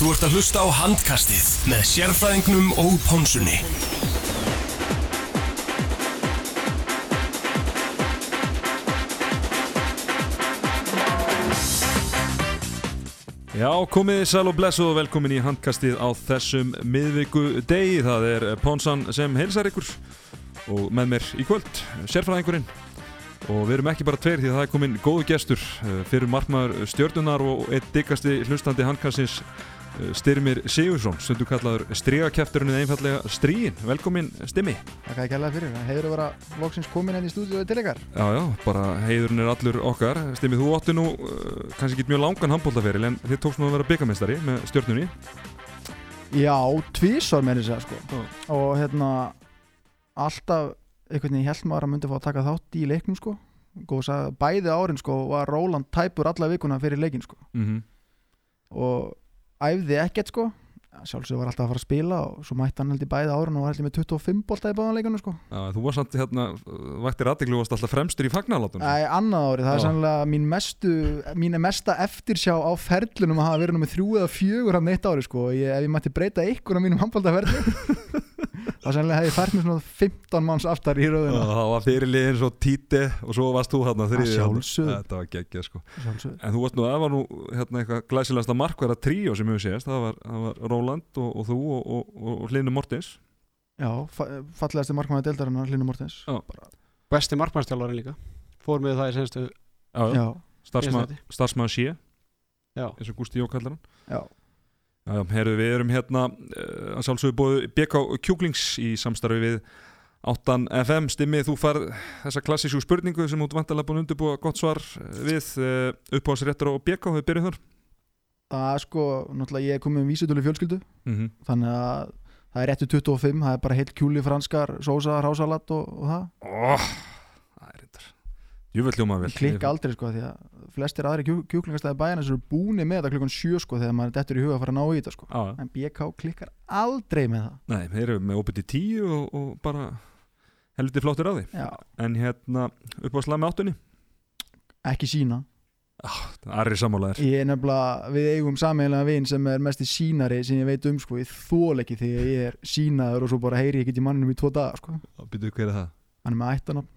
Þú ert að hlusta á handkastið með sérfræðingnum og pónsunni. Já, komið sæl og blessu og velkomin í handkastið á þessum miðviku degi. Það er Pónsan sem heilsar ykkur og með mér í kvöld, sérfræðingurinn. Og við erum ekki bara tveir því að það er komin góðu gestur eh, fyrir markmaður stjörnunar og eitt diggasti hlustandi handkastins Styrmir Sigursson, stundu kallaður strígakæfturinn eða einfallega strígin. Velkomin Stimmi. Takk að kærlega fyrir, heiður að vera loksins komin henni í stúdíu til ykkar Já, já, bara heiðurinn er allur okkar. Stimmi, þú átti nú uh, kannski ekki mjög langan handbóltaferil en þið tókst nú að vera byggamestari með stjörnunni. Já, tvísar með þess að sko Já. og hérna alltaf einhvern veginn held maður að myndi fá að taka þátt í leiknum sko Góð að bæði árin sko var Róland tæpur alla vikuna fyrir leikin sko Mm og æfði ekkert sko sjálfsög var alltaf að fara að spila og svo mætti hann held í bæði árin og var held í með 25 bolta í báðan leikunum sko Já, þú var samt hérna, vaktir aðdeglu og varst alltaf fremstur í fagnalátum. Æ, annað ári, það er Já. sannlega mín mestu mín mesta eftirsjá á ferlunum að hafa verið nummið þrjú eða fjögur hann eitt ári sko, ég, ef ég mætti breyta ykkur á mínum handbóltaferli þá sannlega hef ég fært mér svona 15 manns aftar í rauðina það var fyrirliðin svo títi og svo varst þú hérna. Að sjálfsögðu. Þetta var geggjað sko. Sjálfsögðu. En þú varst nú, það var nú hérna eitthvað glæsilegasta markverða tríó sem hefur séðast. Það var, það var Róland og, og þú og, og, og, Hlynur Mortins. Já, fa fallegasti markmanni deildarinnar Hlynur Mortens Já. besti markmannstjálfarinn líka fór með það í senstu sé, já, eins og Gústi Jók kallar hann. já, Heyrðu, við erum hérna uh, að sjálfsögðu búið BK Kjúklings í samstarfi við 8 FM Stimmi, þú far þessa klassísku spurningu sem þú ert vantilega búin undirbúa gott svar eh, við uh, uppáhalsréttur og BK, við byrjuð þar? Það er sko náttúrulega ég er komið um vísitölu fjölskyldu. Mm -hmm. þannig að það er réttu 25 það er bara heilt kjúli franskar, sósa, rásalat og, og það. Oh, Það er reyndar Júvel hljóma vel Ég klikka aldrei sko því að flestir aðri kjú, kjúklingastæði bæjarna sem eru búni með þetta klukkan sjö sko þegar maður dettur í huga að fara að ná í þetta sko. Já. en BK klikkar aldrei með það. Nei, þeir eru með opið til tíu og, og bara helviti flottir á því. Já, En hérna, uppáhalslega með áttunni. Ekki sína. Arri sammálaðir Ég er nefnilega, við eigum sameiginlega vin sem er mest í sínari sem ég veit um sko, ég þól ekki þegar ég er sínaður og svo bara heyri ég ekki í manninum í tvo daga sko. Býtu, hver er það? Hann er með ættanafn,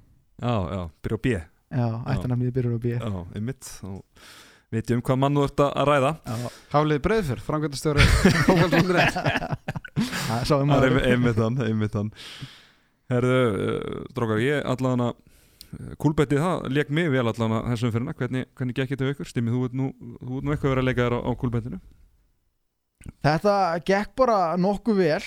Já, já, byrja á B. Já, einmitt. Og veit ég um hvað mann þú ert að ræða. Já, Haflið Breiðfjörð, framkvæmtastjóri fókvöldundir það sá um er einmitt- einmitt hann, einmitt hann. Herðu, uh, drókar, ég allan að Kúlbettið það lék mig vel allan að þessum fyrirna hvernig, hvernig gekk þetta ykkur? Stimmi, þú ert nú, þú ert nú eitthvað að vera að leika þér á, á kúlbettinu Þetta gekk bara nokkuð vel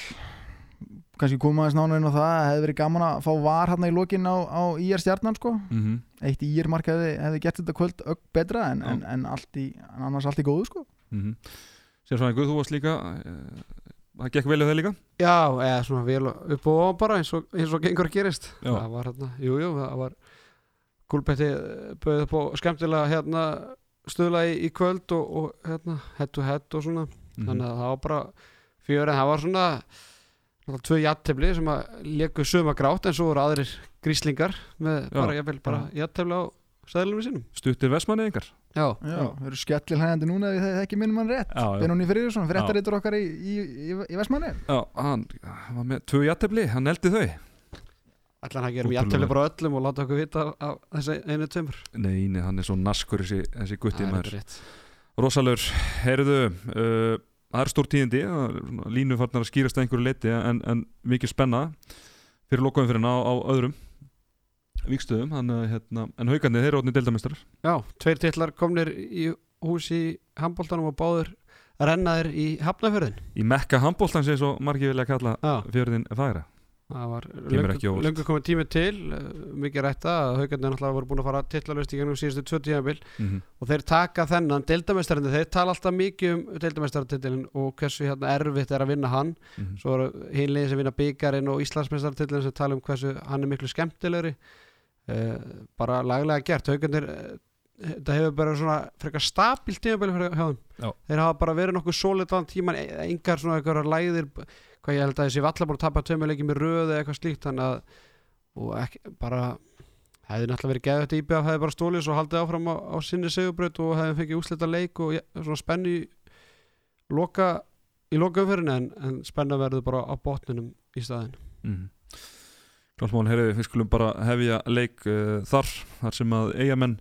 kannski koma aðeins nána inn á það hefði verið gaman að fá var hérna í lokin á, á IR stjarnan sko. Mm -hmm. eitt IR mark hefði, hefði gert þetta kvöld ögg betra en, en, en, allt í, en annars allt í góðu sko. Mm -hmm. Sérsvæðingu, þú varst líka uh, Það gekk vel á það líka? Já, eða svona vel upp og bara eins og, eins og gengur gerist. Já. það var hérna, jú, jú, það var gulbetti bauð upp á skemmtilega hérna stöðla í, í kvöld og, og hérna head to head og svona. Mm þannig að það var bara fjör en það var svona tvö jattefli sem að leku söma grátt en svo voru aðrir gríslingar með Já. bara, jafnvel, bara jattefli á stæðlunum sínum. Stuttir Vestmanni engar Já, Já, þau eru skellil hægandi núna ef það ekki minnum hann rétt. Já, já. Benóni Friðriksson, fréttarítur okkar í, í, í, í Vestmanni Já, hann var með tvö jættefli, hann eldi þau. Ætla hann að gera með jattefli bara öllum og láta okkur vita af þessi einu tveimur? Nei, nei, hann er svo naskur þessi, þessi guttið Það er maður. rétt. Rosalur, heyrðu uh, Það er stór tíðindi Línu farnar að skýrast að einhverju leiti en, en mikið spenna fyrir lokaðum fyrir á, á öðrum vikstöðum hérna, en haugandi þeir eru átni deildamestrar Já, tveir titlar komnir í hús í handbóltanum og báður rennaðir í hafnafjörðin í mekka handbóltans eins og margir vilja kalla fjörðin fagra það var löngu komið tími til eh, mikið rætta að haugarnir náttúrulega voru búin að fara titlalöst í gennum síðustu tvö tímabil. Mm -hmm. og þeir taka þennan deildamestarinn þeir tala alltaf mikið um deildamestartitilin og hversu hérna erfitt er að vinna hann. Mhm. svo eru hinlegin sem vinna byggarinn og Íslandsmestartitilin sem tala um hversu hann er miklu skemmtilegri. Uh, bara laglega gert. Haugarnir uh, þetta hefur bara svona frekar stabilt tímabili fyrir hjá þeim. Þeir hafa bara verið nokkuð solid allan tíman engar svona einhverjar lægðir hvað ég held að þessi valla búin að tapa tveimur leikið með röð eða eitthvað slíkt þannig að ekki, bara hefði náttúrulega verið geðvægt að IBF hefði bara stólið svo haldið áfram á, á sinni segjubraut og hefði fengið úslita leik og svona spennu í- loka í loka umferðinu en, en spenna verður bara á botninum í staðin mm. Klálmán, herri, við skulum bara hefja leik uh, þar, þar sem að eigamenn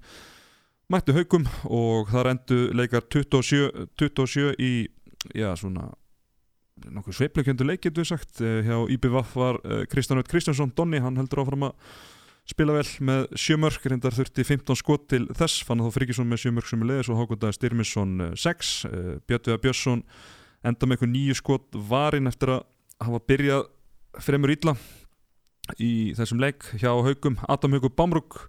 mættu haugum og þar endu leikar 27, 27 í, já, svona nokkuð sveiflökjöndu leik, getur við sagt uh, hjá IBVF var uh, Kristján Veit Kristjánsson Donni, hann heldur áfram að spila vel með sjömörk, reyndar þurfti 15 skot til þess, fann þá Frikisson með sjömörk sem er leiðis og Hákondaði Styrmisson 6, uh, Björnviða Björnsson enda með eitthvað nýju skot varinn eftir að hafa byrjað fremur ítla í þessum leik hjá haugum Adam Haugur Bamrúk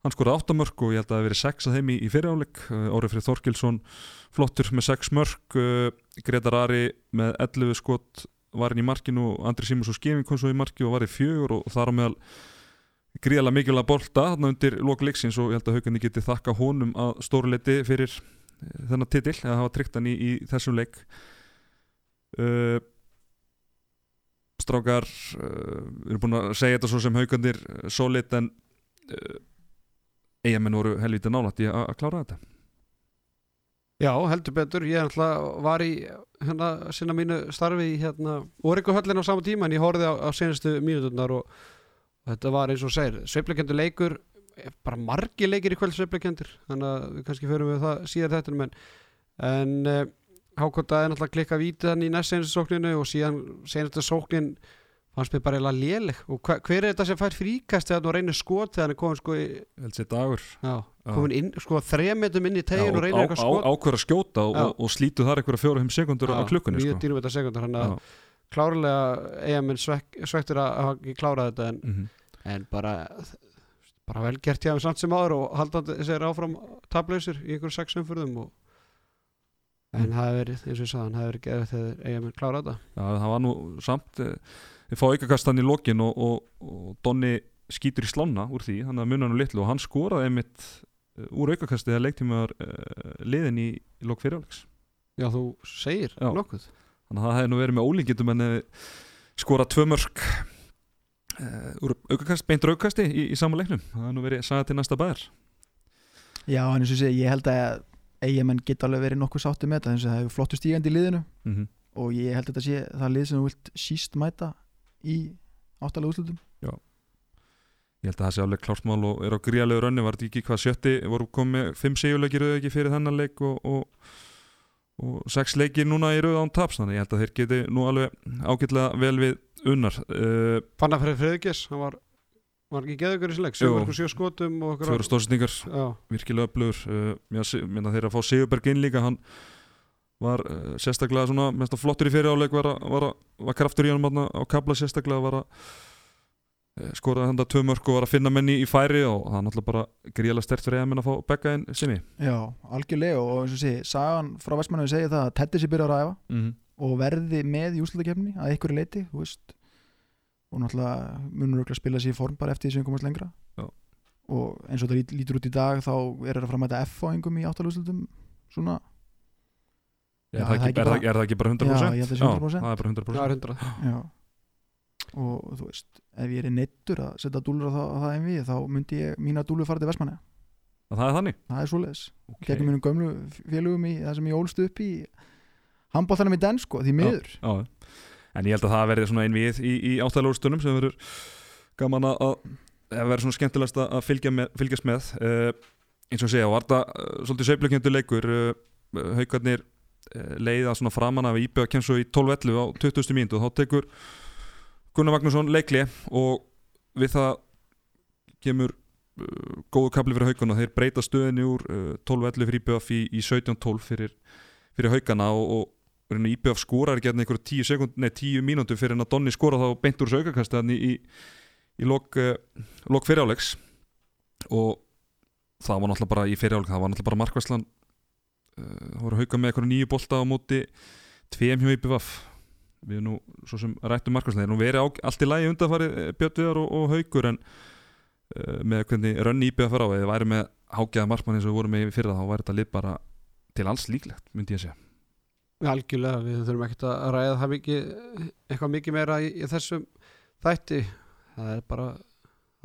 hann skoraði 8 mörg og ég held að það hefði verið 6 að þeim í, í fyriráleik. Árið Frið Þorkilsson flottur með 6 mörg uh, Gretar Ari með 11 skot varinn í markinu Andri Simons og Skeving kom svo í marki og var í fjögur og þar á meðal gríðalega mikilvæg bolta þarna undir lokleiksins og ég held að haugandi geti þakka honum að stóruleiti fyrir eh, þennan titill að hafa tryggt hann í, í þessum leik. Uh, strákar uh, við erum búin að segja þetta svo sem haugandir solid en uh, eigamenn voru helvítið nálætt í að klára þetta. Já, heldur betur, ég alltaf var í hérna sinna mínu starfi í hérna Órikuhöllin á sama tíma en ég horfði á, á senastu mínuturnar og, þetta var eins og segir, sveiflekendur leikur eh, bara margi leikir í kvöld sveiflekendur þannig að við kannski förum við það síðar þetta en, en Hákota er náttúrulega klikka vítið hann í næst senastu sókninu og síðan senastu sóknin fannst mér bara eiginlega léleg. Og hva, hver er þetta sem fær fríkast þegar hann reynir skot þegar hann komin sko í, já, komin inn, sko þremetum inn í tegin og reynir eitthvað skot. ákveður að skjóta og, og, og slítu þar eitthvað fjóra-fimm sekundur á klukkunni mjög sko. klárlega svek, svektur að hafa ekki klárað þetta en, Mhm. en bara bara vel gert hjá þeim samt sem áður og haldandi sér áfram tablausir í einhverjum sex umfyrðum og en Mm. það hefur verið, eins og ég sagði, hann hefur verið geðið þegar eigamenn klárað þetta. Já, það var nú samt eh, við fá aukakastan í lokin og, og, og Donni skýtur í slána úr því hann að munna nú litlu og hann skoraði einmitt eh, úr aukakasti þegar leiktímaður uh, liðin í, í lok fyriráleiks Já, þú segir Já. nokkuð. Þannig að það hefði nú verið með ólíkintum en skorað tvö mörg uh, úr aukakast, beintur aukakasti í, í sama leiknum. Það hefði nú verið sagði til næsta bæðar Já, en eins og sé, ég held að eigamenn geta alveg verið nokkuð sáttu með þetta eins og það hefur flottu stígandi í liðinu. Mm -hmm. og ég held að þetta sé það lið sem þú vilt síst mæta í áttalega úrslutum Ég held að það sé alveg klársmál og er á gríalegu rönni var þetta ekki hvað sjötti, voru komið fimm sigurleikir auðvitað ekki fyrir þennan leik og, og, og sex leikir núna í rauð án taps þannig ég held að þeir geti nú alveg ágætlega vel við unnar. Uh, Fannar fyrir Friðgis, hann var var ekki geðugur í þessu leik, Jú. sjö mörgum sjö skotum og fjóra stórsendingar, Já, virkilega öflugur uh, mér minna þeir að fá Sigurberg inn líka hann var uh, sérstaklega svona mest að flottur í fyrir áleik var, var, var kraftur í hann á kabla sérstaklega var að uh, skoraði handa tvö mörg og var að finna menni í færi og það er náttúrulega bara gríðlega stert fyrir eða að fá bekka inn sinni Já, algjörlega og eins og sé, sagan frá Vestmannaði segir það að Teddy sé byrjar að æfa mm -hmm. og verði með í úrslutakefni að einhverju leiti, og náttúrulega munur örugglega að spila sér í form bara eftir því sem komast lengra Já. og eins og það lít, lítur út í dag þá er það að framæta F á engum í áttalega svona, Já, það það er ekki, er, það, er það ekki bara 100%? Já, ég held að sé 100%. það er bara 100%. það er hundrað já og þú veist, ef ég er neittur að setja dúlur á það, á það en við þá myndi ég mína dúlur fara til Vestmannaði Það er þannig? það er svoleiðis, Okay. gegnum mínum gömlu félugum í það sem ég ólst upp í handbóltanum í den sko, því miður Já, en ég held að það verði svona einvið í, í áttælugustunum sem verður gaman að, verður svona skemmtilegast að að fylgja með, fylgjast með uh, eins og segja, var þetta uh, svolítið uh, leiða svona framan af íbjöða kemst svo í 12-11 á 20. mínútu og þá tekur Gunnar Magnússon leikli og við það kemur uh, góðu kapli fyrir haugana þeir breyta stöðinni úr uh, 12-11 fyrir íbjöða í, í 17-12 fyrir, fyrir haugana og, og IBF skorar ekki einhverju 10 sekund, nei 10 mínútur fyrir en að Donni skora þá beint úr hann í, í, í lok, uh, lok fyriráleiks og það var náttúrulega bara í fyriráleik það var náttúrulega bara markvæslan uh, það voru hauka með einhverju nýju bolta á móti tveim hjá IBF við erum nú svo sem rættum markvæslan þeir nú verið á, allt í lagi undanfarið Björnviðar og, og haukur en uh, með hvernig rönni IBF er á eða væri með hágæða markmann eins og við vorum með fyrir það þá væri þetta lið bara til alls líklegt myndi ég segja. Algjörlega, við þurfum ekkert að ræða það mikið, eitthvað mikið meira í, í þessum þætti. Það er bara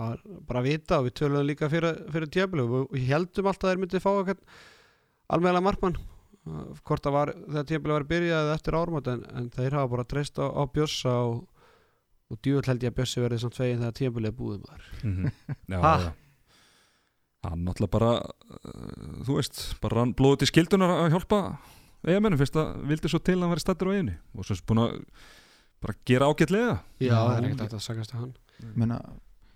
er bara að vita og við töluðum líka fyrir, fyrir djöflu og heldum alltaf að þeir myndi fá eitthvað alveglega markmann hvort það var þegar tímabilið var byrjað eftir ármót en, en þeir hafa bara treyst á, á Bjössa og, og djúvel held ég að Bjössi verði samt fegin þegar er búið maður Mhm. Já, Ha? já. Hann náttúrulega bara uh, þú veist, bara rann blóðu til skildunar að hjálpa eigamennum fyrst að vildi svo til að hann væri stættur á eiginu og svo búin að bara gera ágætlega Já, Já. það er ekkert að sagast að hann Menna,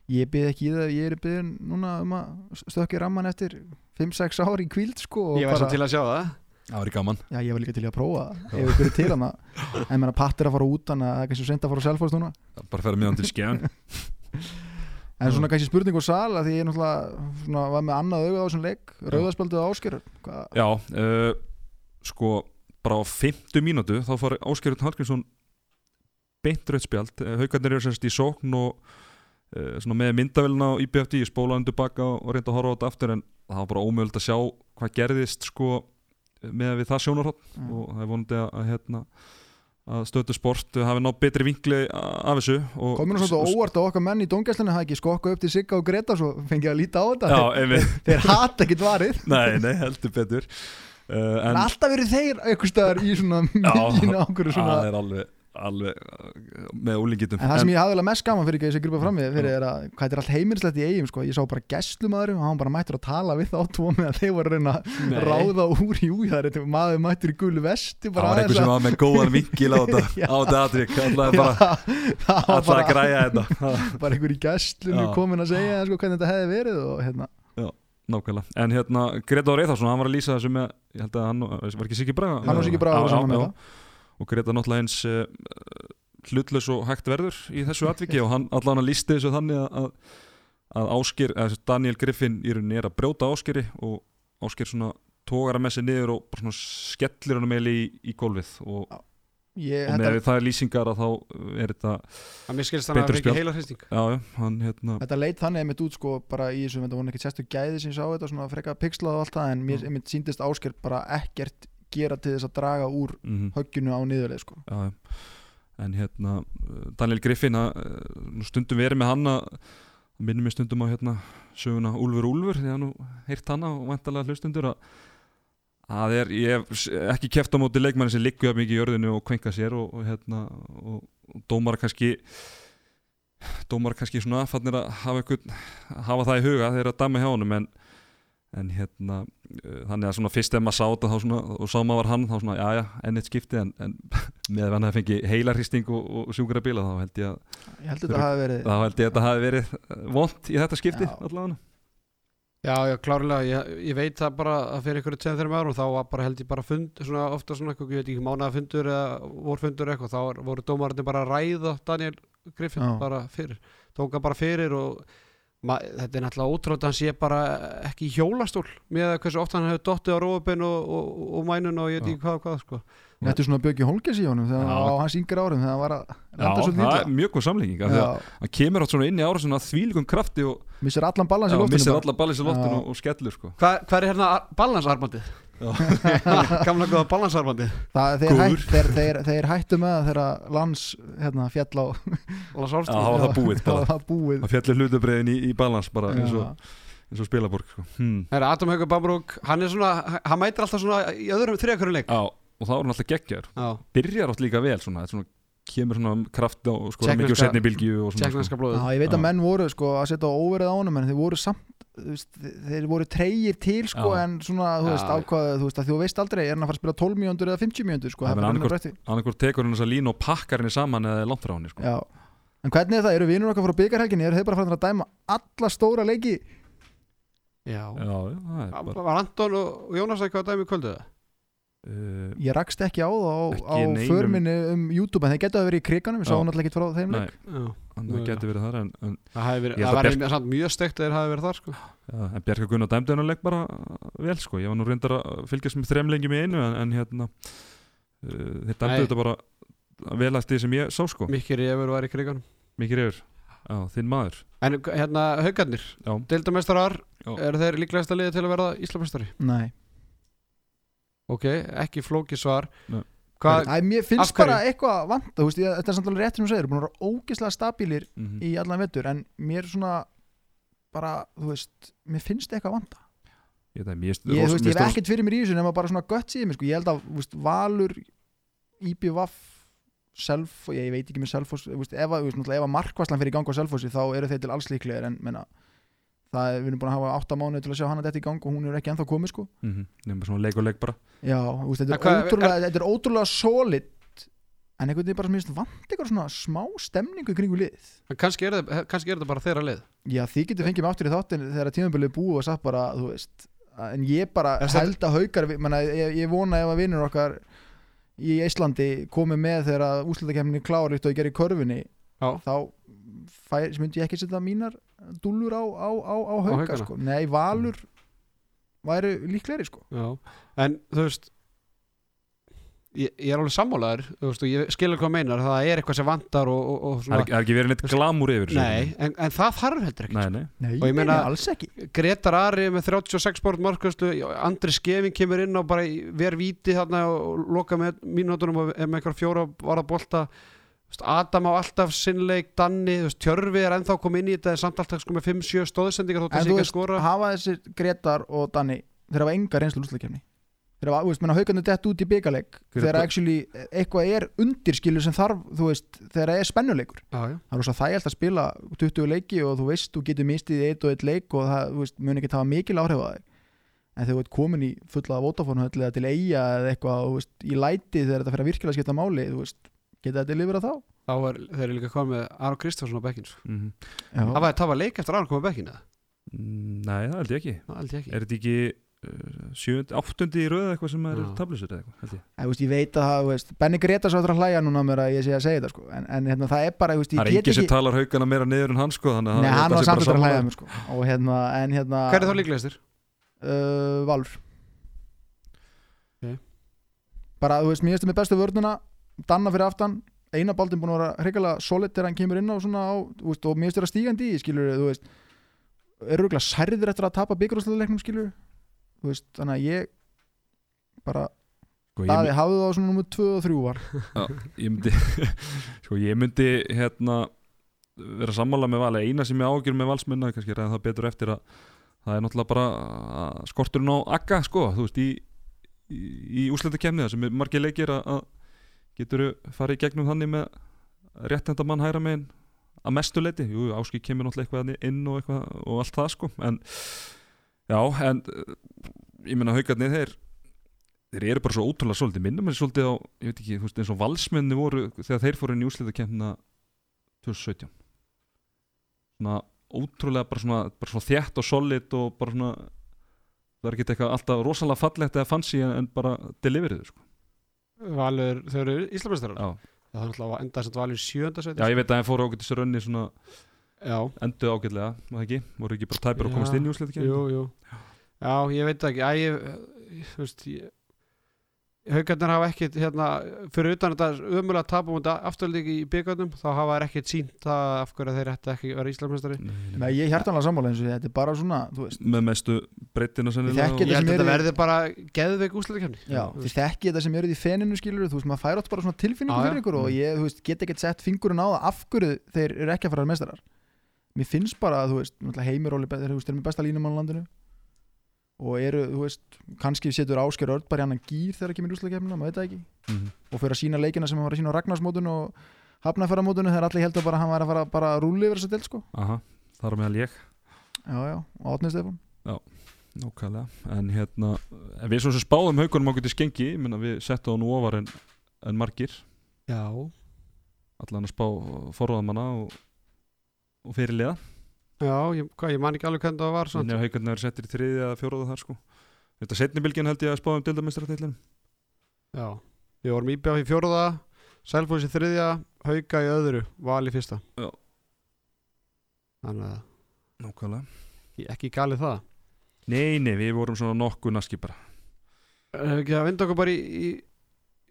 ég byrð ekki í það, ég er byrðin núna um að stökja ramman eftir 5-6 ár í kvíld sko og Ég var bara- svo til að sjá það. Það var gaman. Já, ég var líka til í að prófa það, ef við byrjum til hana en menna pattir að fara út hana það er kannski sent að fara á selfast núna. Bara að ferða með hann til skjæðan en svona kannski spurning og sal að því ég náttúrulega svona, var með annað auga á þessum leik. Rauðaspaldið ásker Hva? Já, uh, sko bara á 50 mínútu þá fari Áskerður Hallgrímsson beint rauðspjald, haugarnir eru semst í sókn og svona með myndavélina á IBFD, ég spólaði undir baka og reyndi að horfa á þetta aftur en það var bara ómögulegt að sjá hvað gerðist sko með við það sjónarhótt Mm. og það er vonandi að, að hérna að stötu sport hafi nátt betri vinkli af þessu komur nú svolítið óvart að okkar menn í dóngjæslinu hafa ekki skokka upp til Sigga og Greta svo fengið að líta á þetta. Já, þeir, hata ekkit varið. Nei, nei, heldur betur. Uh, en en alltaf eru þeir einhvers staðar í svona miðjunu ákveður svona það er alveg, uh, með úlingitum En það sem ég hafði alveg mest gaman fyrir ekki að ég sé gripa fram við fyrir er að hvað er allt heimilislegt í eigum sko. ég sá bara gestlumæður og hann bara mættur að tala við þá tvo með að þeir voru að reyna að ráða úr. Úi það er þetta maður mættur í gulu vesti Það var aðeins sem var með góðan vinkil á þetta Já. Já, var alltaf að græja þetta. Bara einhver í gestlunni Já. komin að segja sko, hvernig þetta hefði verið og hérna. Nákvæmlega, en hérna Greta Reitharsson, hann var að lýsa þessu með ég held að hann, var ekki Siggi Braga? Hann og Siggi Braga og Greta náttúrulega eins uh, hlutlaus og hægt verður í þessu atviki og hann allan að lísti þessu þannig að, að Áskir, eða þessu Daniel Griffin í rauninni er að brjóta Áskiri og Áskir svona tógar að messi niður og bara svona skellir hann meili í, í gólfið. Og, ég, og þetta, með það lýsingar að þá er þetta að mér skilst hann að það spjall. ekki heila hristing. Já, já, hann hérna þetta leit þannig einmitt út sko bara í þessu, þetta voru ekki sérstu gæði sem ég sá þetta svona freka pixlað og allt það en mér einmitt síndist ásker bara ekkert gera til þess að draga úr mhm. högginu á niðurleið sko já. en hérna Daniel Griffin að, nú stundum verið með hann að minnum ég stundum á hérna söguna Úlfur Úlfur því að nú heyrt hana og vantalega hlustundur að að er, ég hef ekki keft á móti leikmanni sem liggur mikið í jörðinu og kvenka sér og, og hérna og, og dómar kannski dómar kannski svona fannir að hafa, einhvern, hafa það í huga þegar að dæma hjá honum en, en hérna uh, þannig að svona fyrst ef maður sá þetta þá svona, og sá maður var hann þá svona já já enn eitt skipti en, en með að hann hefði fengið heilarhristing og, og sjúkara bíla þá held ég að ég held að þetta hafi verið þá held ég að þetta hafi verið vond í þetta skipti allavega. Já, já, klárlega, ég, ég veit það bara að fyrir ykkur tveim þeirra árum þá var bara held ég bara fund, svona ofta svona ég veit ekki, mánaðafundur eða vorfundur eitthvað, þá voru dómararnir bara að ræða Daniel Griffin Já. bara fyrir, tóka bara fyrir og þetta er náttúrulega ótrúlega að hann sé bara ekki hjólastól með hversu oft hann hefur dottið á rófubin og, og, og mænun og ég veit ekki hvað og hvað, sko. Þetta er svona Björki Holgers í honum þegar Já. á hans yngur árum þegar hann var að Já, lenda svo það er mjög góð samlíking af því að hann kemur átt svona inn í ára svona þvílikum krafti og missir allan ballans í já, loftinu missir bara. alla ballis í loftinu Já. og, og skellur sko. Hva, hvað er hérna balansarmandið? Gamla góða balansarmandið Það, þeir, Góður. hætt, þeir, þeir, þeir hættu með þegar lands hérna, fjall á Já, það var það búið það var það búið það fjallir hlutabreiðin í, í balans bara eins og, Já. eins og spilaborg sko. hmm. Adam Haugur Bambrúk, hann er svona hann mætir alltaf svona í öðrum þriðakörun leik Já, og þá er hann alltaf geggjar Já, byrjar átt líka vel svona, er svona kemur svona kraft og skora mikið og setni bylgju og svona tjekknanska blóðið. Já, ég veit að menn voru sko, að setja óverið á honum en þeir voru samt þeir voru treyir til sko, Já. en svona þú veist ákvaðu þú veist að þú veist aldrei er hann að fara að spila 12 mjöndur eða 50 mjöndur sko, Það er annarkur tekur hann þess að lína og pakkar henni saman eða er langt frá henni sko. Já. en hvernig er það, eru vinur okkar frá byggarhelginni eru þeir bara farin að dæma alla stóra leiki? Já, Já, já, það bara Var Anton og Jónas eitthvað að dæmi í kvöldu það? Uh, ég rakst ekki á það á, á förminni um YouTube en þeir geta að vera í kriganum, Já. sáum náttúrulega ekki frá þeim Nei, leik Já, það getur verið þar en, en, það verið, Ég það að var samt mjög steikt að þeir hafi verið þar sko ja, en Bjarka Gunnar dæmdi hennar leik bara vel sko. ég var nú reyndar að fylgjast með þrem lengjum í einu en, en hérna uh, þeir dæmdi Nei. þetta bara vel eftir því sem ég sá sko Mikki Rífur var í kriganum mikið reyður, já, þinn maður En hérna, haugarnir, já, deildamestrar Já. eru þeir líklegast að liða til að verða Íslamestari? Nei. Ok, ekki flóki svar Nei. Hvað, Æ, mér finnst bara eitthvað vant veist, ég, þetta er samt alveg rétt sem þú segir, búin að vera ógislega stabílir mm í allan vettur en mér svona bara, þú veist, mér finnst eitthvað vanta ég, það, mér, ég, þú veist, ég hef ekkert fyrir mér í þessu nema bara svona gött síðan sko. ég held að þú veist, Valur IBVF Self, ég, ég veit ekki með veist, ef, að- þú veist, náttúrulega ef að markvarslan fyrir í gang á Selfossi þá eru þeir til alls líklegir en menna, það er, við erum búin að hafa átta mánuði til að sjá hana þetta í gang og hún er ekki ennþá komið sko. mm -hmm. nema svona leik og leik bara já, þú veist, þetta, En er hvað- ótrúlega, þetta er ótrúlega solid en einhvern veginn bara sem ég vant eitthvað svona smá stemningu í kringu lið kannski er, það, kannski er það bara þeirra leið já, þið getur fengið mig áttur í þáttin þegar tímabilið er búið og sagt bara, þú veist en ég bara þetta- held að haukar menna, ég, ég vona ef að vinnur okkar í Íslandi komið með þegar úslutakefninni klár líkt og ég gerir í körfunni Já. þá fær, myndi ég ekki setja mínar dúllur á, á, á, á haukana? sko. nei, valur væru líklegri sko. Já. En þú veist Ég, ég er alveg sammálaður veist, og ég skilur hvað meinar það er eitthvað sem vantar og, og, og er svona, það er ekki verið neitt glamúr yfir þessu. Nei, en, en það þarf heldur ekki nei, nei. nei, Og ég meina- alls ekki Gretar Ari með 36 bort markastu Andri Skeving kemur inn og bara ver víti þarna og loka með mínútonum og með eitthvað fjóra varða bolta Adam á alltaf sinnleik Danni, Tjörfi er ennþá komið inn í þetta samt alltaf sko með 5-7 stóðsendingar en þú að veist, hafa þessir Gretar og Danni þeir hafa enga reynslu úslutakefni þeir hafa, þú veist, menna haukarnir dett út í byggaleg þegar það? actually eitthvað er undirskilu sem þarf, þú veist, það er spennuleikur. Já, það er rosa þægilt að spila 20 leiki og þú veist, þú getur mistið í eitt og eitt leik og það, þú veist, mun ekki hafa mikil áhrif á þig. En þegar þú ert komin í fulla höll eða til eiga eða eitthvað, þú veist, í læti þegar þetta fyrir að virkilega skipta máli, þú veist geta þetta lifir þá? þá er þeir eru líka komið með Aron Kristjánsson á bekkin sko. Mm -hmm. Já, Það var, það var leik eftir að Aron komið á bekkin eða? nei, það held ég ekki Það held ég ekki er þetta ekki uh, áttundi í röð eitthvað sem er tablusur eða eitthvað ég. Veist, ég veit að það, þú veist, Benny Greta svo að hlæja núna mér að ég sé að segja þetta sko. en, en hérna, það er bara, þú veist, það ég er enginn sem ekki talar haugana meira niður en hann sko þannig að Nei, ég hann að var samt að hlæja mér sko. og hérna, en hérna Hver er þá líklegastur? uh, Valur Ok. bara, þú veist, mér finnst með bestu vörnuna Danna fyrir aftan, eina baldin búin að vera hreikalega solid þegar hann kemur inn á svona á, þú veist, og mér finnst vera stígandi í, skilur þú veist, er rúglega særður eftir að tapa byggarúsleiknum, skilur þú veist, þannig að ég bara, Sko, ég, Daði hafði það á svona nummer 2 og 3 var. Ég myndi sko ég myndi hérna vera sammála með vali eina sem ég ágjur með valsmunna kannski ræða það betur eftir að það er náttúrulega bara skorturinn á akka sko þú veist í, í, í úsleitakefni það sem er margir leikir að, getur farið í gegnum þannig með réttenda mann hæra megin? Að mestu leiti, jú áskil kemur náttúrulega eitthvað inn og eitthvað og allt það sko en já en ég meina haugarnir þeir þeir eru bara svo ótrúlega svolítið minnum en svolítið á, ég veit ekki, þú veist eins og valsmenni voru þegar þeir fóru í úslitakefnina 2017 svona ótrúlega bara svona, bara svona þjætt og solid og bara svona það er ekki eitthvað alltaf rosalega fallegt eða fancy en, en bara deliverið sko. Valur, þau eru Íslamestrar já. Það er náttúrulega enda sem Valur í sjönda seti já, ég veit að þeir fóru ágættis rönni svona Já, enduð ágætlega, það ekki? Voru ekki bara tæpir að komast inn í jú Já, ég veit það ekki. Æ, ég, ég, veist ég, Haukarnir hafa ekkit hérna, fyrir utan þetta ömulega tapum og afturlíki í byggarnum þá hafa þær ekkit sínt það af hverju þeir ætti ekki að vera Íslamestari Nei, ég er hjartanlega sammála eins og þetta er bara svona, þú veist. Með mestu breytina sennilega og- Ég held að þetta verði bara geðveik úslæðikefni Já, þið þekki þetta sem eru í feninu skilur þú veist, maður fær átt bara svona tilfinningu fyrir ykkur og ég, þú veist, get ekkert sett fingurinn á það af hverju þeir eru ekki að fara að mestarar mér finnst bara, þú veist, heimiróli þeir eru með besta línum á landinu og eru, þú veist, kannski setur Ásker Örd bara í annan gýr þegar kemur úrslæðkefnina, maður veit það ekki. Mhm. og fyrir að sína leikina sem hann var að sína á Ragnarsmótun og Hafnafæramótunu þegar allir heldur bara að hann var að fara bara að rúli yfir þess að del sko. Aha, þar meðal ég. Já, já, og Átni Stefán. Nákvæmlega, en hérna en við svo sem spáðum haugunum á getið skengi ég menna við settum það nú ofar en, en margir. Já, allan að spá forráðamanna og, og fyrirliða já ég, hvað, ég man ekki alveg hvernig það var þannig að haugarnir er settir í þriðja eða fjóraða þar sko. Þetta setni bylgin held ég að spáðum dildamestratillin Já, við vorum íbjáð í fjóruða Selfoss í þriðja, Hauka í öðru Val í fyrsta. Já. Þannig að Nákvæmlega. Ekki galið það. Nei, nei, við vorum svona nokkuð naski bara. Hefur ekki að vinda okkur bara í, í,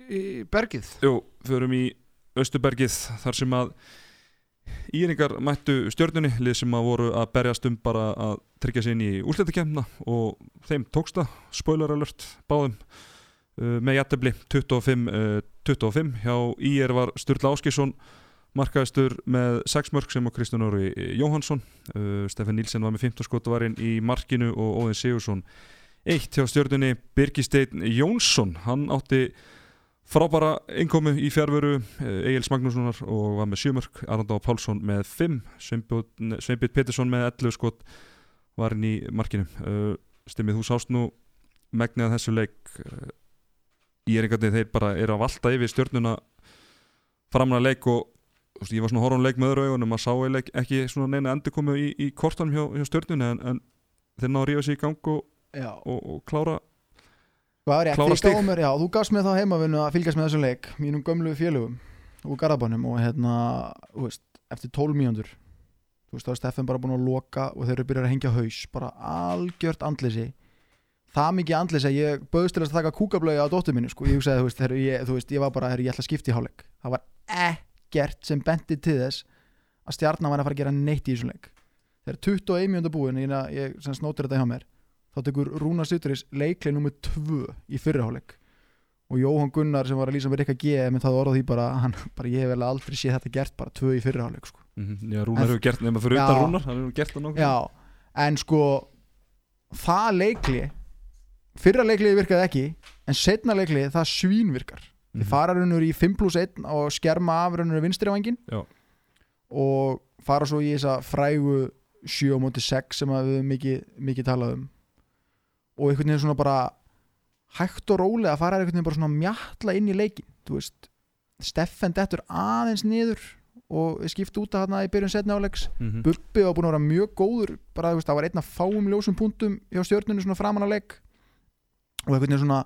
í bergið? Jú, förum í Östubergið þar sem að Íringar mættu stjörnunni lið sem að voru að berjast um bara að tryggja sig inn í úrslitakemna og þeim tóksta, spoiler alert báðum. Uh, með jættefli 25, uh, 25 hjá Ír var Sturla Áskisson markaðistur með 6 mörg sem á Kristján Óri Jóhansson uh, Stefan Nílsen var með 15 skot varinn í markinu og Óðin Sigursson eitt. Hjá stjörnunni Birgisteinn Jónsson hann átti frábæra innkomu í fjárveru Egil's Magnússonar og var með sjömörk Arnaldá Pálsson með 5 Sveinbjörn Pettersson með 11 skot var inn í markinu. Uh, stimmið þú sást nú megnið að þessu leik. Uh, ég er einhvern veginn þeir bara er að valta yfir stjörnuna framna leik og veist, ég var svona horfum leik með öðru augunum að sá eiginlega ekki svona neina endurkomu í, í kortanum hjá, hjá stjörnunni en, en þeir náðu að rífa sig í gang og, og, og klára Hvað er mér, já, þú gafst mér þá heimavinnu að fylgjast með þessum leik, mínum gömlu félögum úr Garðabænum og hérna, þú veist, eftir 12 mínútur, þú veist, þá er Steffen bara búin að loka og þeir eru byrjað að hengja haus, bara algjört andleysi, það mikið andleysi að ég bauðst til að taka kúkablögi á dóttur minni, sko, ég hugsaði, þú veist, heru, ég, þú veist, ég var bara, heru, ég ætla að skipta í hálfleik, það var ekkert sem benti til þess að stjarnan var að fara að gera neitt í þessum leik. Þegar 21 mínútur búin, ég, ég snótir þetta hjá mér, þá tekur Rúnar Sutturis leikleik nummer 2 í fyrriháleik og Jóhann Gunnar sem var að lýsa með Rikka G með það orða því bara, hann, bara ég hef vel aldrei séð þetta gert bara 2 í fyrriháleik sko. mm Já, Rúnar En- hefur gert nema fyrir utan Rúnar hann hefur gert það nokkuð já, en sko það leikli fyrra leikli virkaði ekki en setna leikli það svínvirkar Mhm. þið fara raunur í 5 plus 1 og skerma af raunur vinstri á engin Já. og fara svo í þessa frægu 7 á móti 6 sem við mikið, mikið talað um og einhvern veginn svona bara hægt og rólega að fara einhvern veginn bara svona mjatla inn í leikin þú veist, Steffen dettur aðeins niður og er skipt út að hana í byrjun setna áleiks Mhm. Bubbi var búin að vera mjög góður bara þú veist, það var einn af fáum ljósum punktum hjá stjörnunni svona framan að leik. Og einhvern veginn svona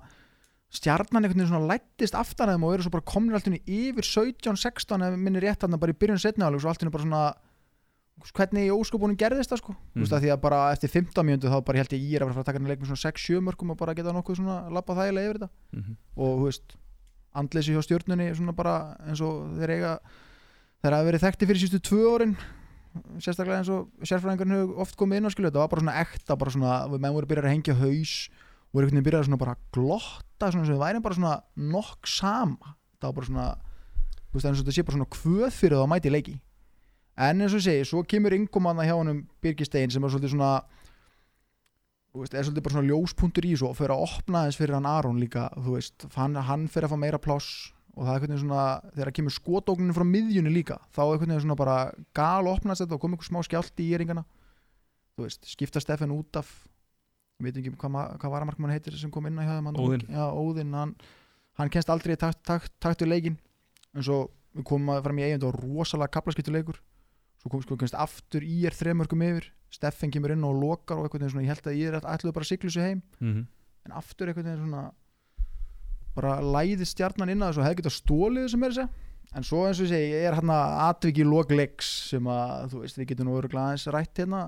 stjarnan einhvern veginn svona lættist aftan að þeim og eru svo bara komin alltaf yfir 17-16 ef minni rétt hann bara í byrjun setna áleik og allt í einu bara svona hvernig í óskubunum gerðist það sko? Þú veist að því að bara eftir 15 mjöndu þá bara held ég ég er að fara að taka hann leik með svona 6-7 mörgum og bara geta nokkuð svona lappa þægilega yfir þetta. Mhm. og þú veist andleysi hjá stjórnunni svona bara eins og þeir eiga þeir hafa verið þekkti fyrir sístu tvö árin sérstaklega eins og sérfræðingarinn hefur oft komið inn á skilu þetta var bara svona ekta bara svona, menn voru byrjað að hengja haus og einhvern veginn byrjað svona bara að glotta svona sem við værim bara svona nokk sama. Það var bara svona þú veist en eins og ég segi, svo kemur innkomanna hjá honum Birgir Stein sem er svolítið svona þú veist, er svolítið bara svona ljóspunktur í þessu og fyrir að opna þess fyrir hann Aron líka þú veist, hann, hann fyrir að fá meira pláss og það er veginn svona, þegar það kemur skotókninu frá miðjunni líka, þá er veginn svona bara gal opnast þetta og kom einhver smá skjálti í éringana þú veist, skipta Steffen út af ég veit ekki hvað, hvað varamarkmann heitir sem kom inn að hjá þeim hann- Óðinn. já, Óðinn, hann, hann kennst aldrei í takt, takt, takt við leikin en svo við komum að fram í eigin og rosalega kaplaskiptuleikur svo kom sko kennst aftur í er þremörkum yfir. Steffen kemur inn og lokar og veginn svona, ég held að ég er ætluðu bara að siglu sig heim. Mhm. en aftur veginn svona bara læði stjarnan inn að þessu og hefði getað stólið þessu meira sér en svo eins og ég segi, er hann að atviki lokleiks sem að, þú veist, við getum nú öruglega aðeins rætt hérna.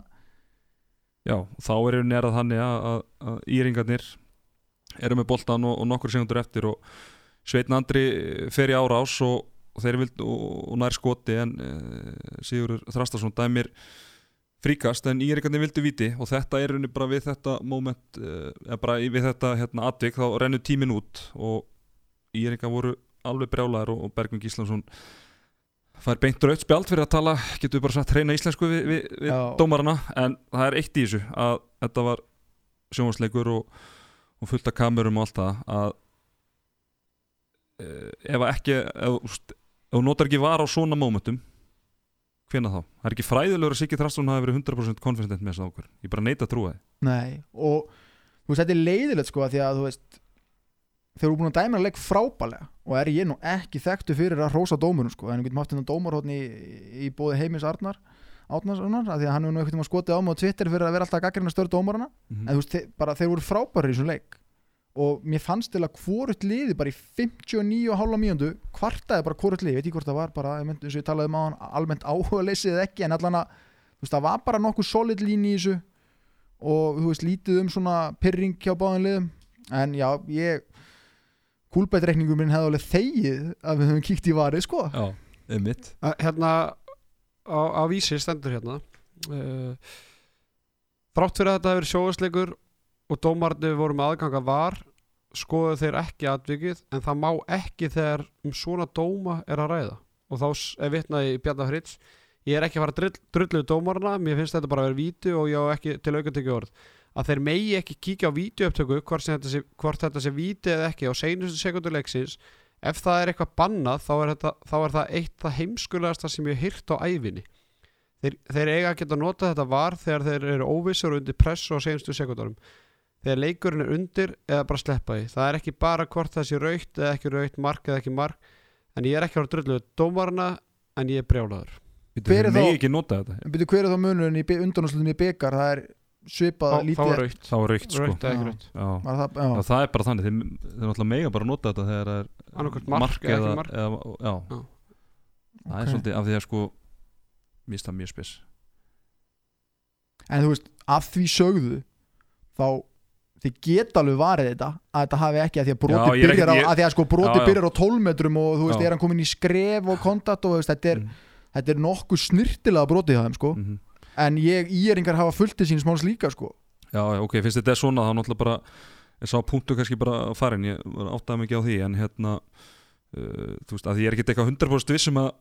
Já, þá er einhvern veginn þannig að, að, íringarnir eru með boltan og, og nokkur segundur eftir og Sveitn Andri fer í árás og, og þeir vild og, og nær skoti en uh, Sigur Þrastarsson dæmir fríkast en íringarnir vildu viti og þetta er rauninni bara við þetta moment, uh, eða bara í- við þetta hérna atvik þá rennur tímin út og íringar voru alveg brjálæðir og, og Bergvin Gíslansson fær beint raut spjald fyrir að tala, getur við bara sagt reyna íslensku við, við, við dómarana en það er eitt í þessu að þetta var sjónvarsleikur og, og fullt af kamerum og allt það að uh, ef ekki ef, ef þú notar ekki var á svona mómentum hvena þá? Það er ekki fræðilegur að Siggi Þrastun hafi verið 100% konfident með þess ákvör ég bara neita að trúa þið Nei, og þú veist, þetta er leiðilegt sko að því að þú veist þeir eru búin að dæma að leik frábælega og er ég nú ekki þekktu fyrir að hrósa dómurum sko, en við getum haft þetta dómarhóttni í, í bóði heimis Arnar Átnarssonar, að því að hann hefur nú eitthvað skotið á mig á Twitter fyrir að vera alltaf gaggrina störð dómarana mm en þú veist, bara þeir voru frábæri í þessum leik og mér fannst til að hvort liði bara í 59,5 mínúndu kvartaði bara hvort liði, ég veit ekki hvort það var bara, ég eins og ég talaði um á hann, almennt áhuga leysið ekki, en allan að þú veist, það var bara nokkuð solid lín í þessu. Og þú veist, lítið um svona pyrring hjá báðin liðum. En já, ég kúlbættreikningum minn hefði alveg þegið að við höfum kíkt í varið, sko. Já, einmitt. Að- hérna á, á vísi stendur hérna uh, þrátt fyrir að þetta hefur verið sjóðasleikur og dómarnir voru með aðganga var skoðu þeir ekki atvikið en það má ekki þegar um svona dóma er að ræða. Og þá er vitnaði Bjarnar Fritz ég er ekki að fara drull, drullu við dómarna mér finnst þetta bara að vera víti og ég á ekki til aukatekju orð. Að þeir megi ekki kíkja á vídeouptöku hvort, þetta sé, sé víti eða ekki á seinustu sekundu leiksins ef það er eitthvað bannað þá er, þetta, þá er það eitt það heimskulegasta sem ég hýrt á ævinni. Þeir, þeir eiga að geta notað þetta var þegar þeir eru óvissur og undir pressu á seinustu sekundarum þegar leikurinn er undir eða bara sleppa því það er ekki bara hvort það sé raukt eða ekki raukt, mark eða ekki mark en ég er ekki að vera drullu dómarna en ég er brjálaður Hver er þá- ekki nota þetta En byrju, hver er þá munurinn í undanúslutum í byggar? Það er svipað þá, þá lítið er raukt, sko það, Já, já. það er bara þannig, þeir, þeir náttúrulega mega bara nota þetta þegar það er Annarkvæmt mark eða ekki mark. eða, já. Já. það er Ok. svolítið af því að sko það mjög spes En þú veist, að því sögðu þá þið geta alveg varið þetta að þetta hafi ekki að því að broti Já, ég er byrjar á, ekki- ég- að því að sko broti Já, já. byrjar á 12 metrum og þú veist, er hann komin í skref og kontakt og veist, þetta er, Mhm. þetta er nokkuð snirtilega brotið það sko Mhm. en ég, íringar hafa fullt til sín smáls líka sko Já, ok, finnst þetta er svona þá náttúrulega bara ég sá punktu kannski bara farin ég var áttaði mikið á því en hérna uh, þú veist, að ég er ekkert eitthvað 100% vissum að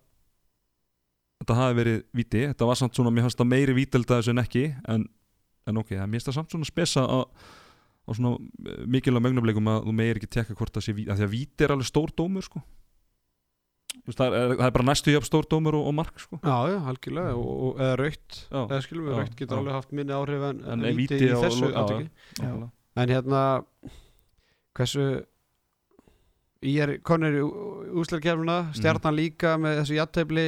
þetta hafi verið viti, þetta var samt svona mér fannst það meiri vítelda þessu en ekki en, en ok, það mér finnst það samt svona spesa að á svona eh, mikilvæg mögnableikum að þú meir ekki tekka hvort það sé að því að víti er alveg stór dómur sko veist, það, er, það er bara næstu jafn stór dómur og, og mark sko Já, já, algjörlega og, og, eða raukt Já. eða skilum við, Já, raukt getur já. alveg haft minni áhrif en, En víti í þessu já, Nákvæmlega. en hérna hversu ég er konur í úslarkefluna Mhm. stjarnan líka með þessu jattefli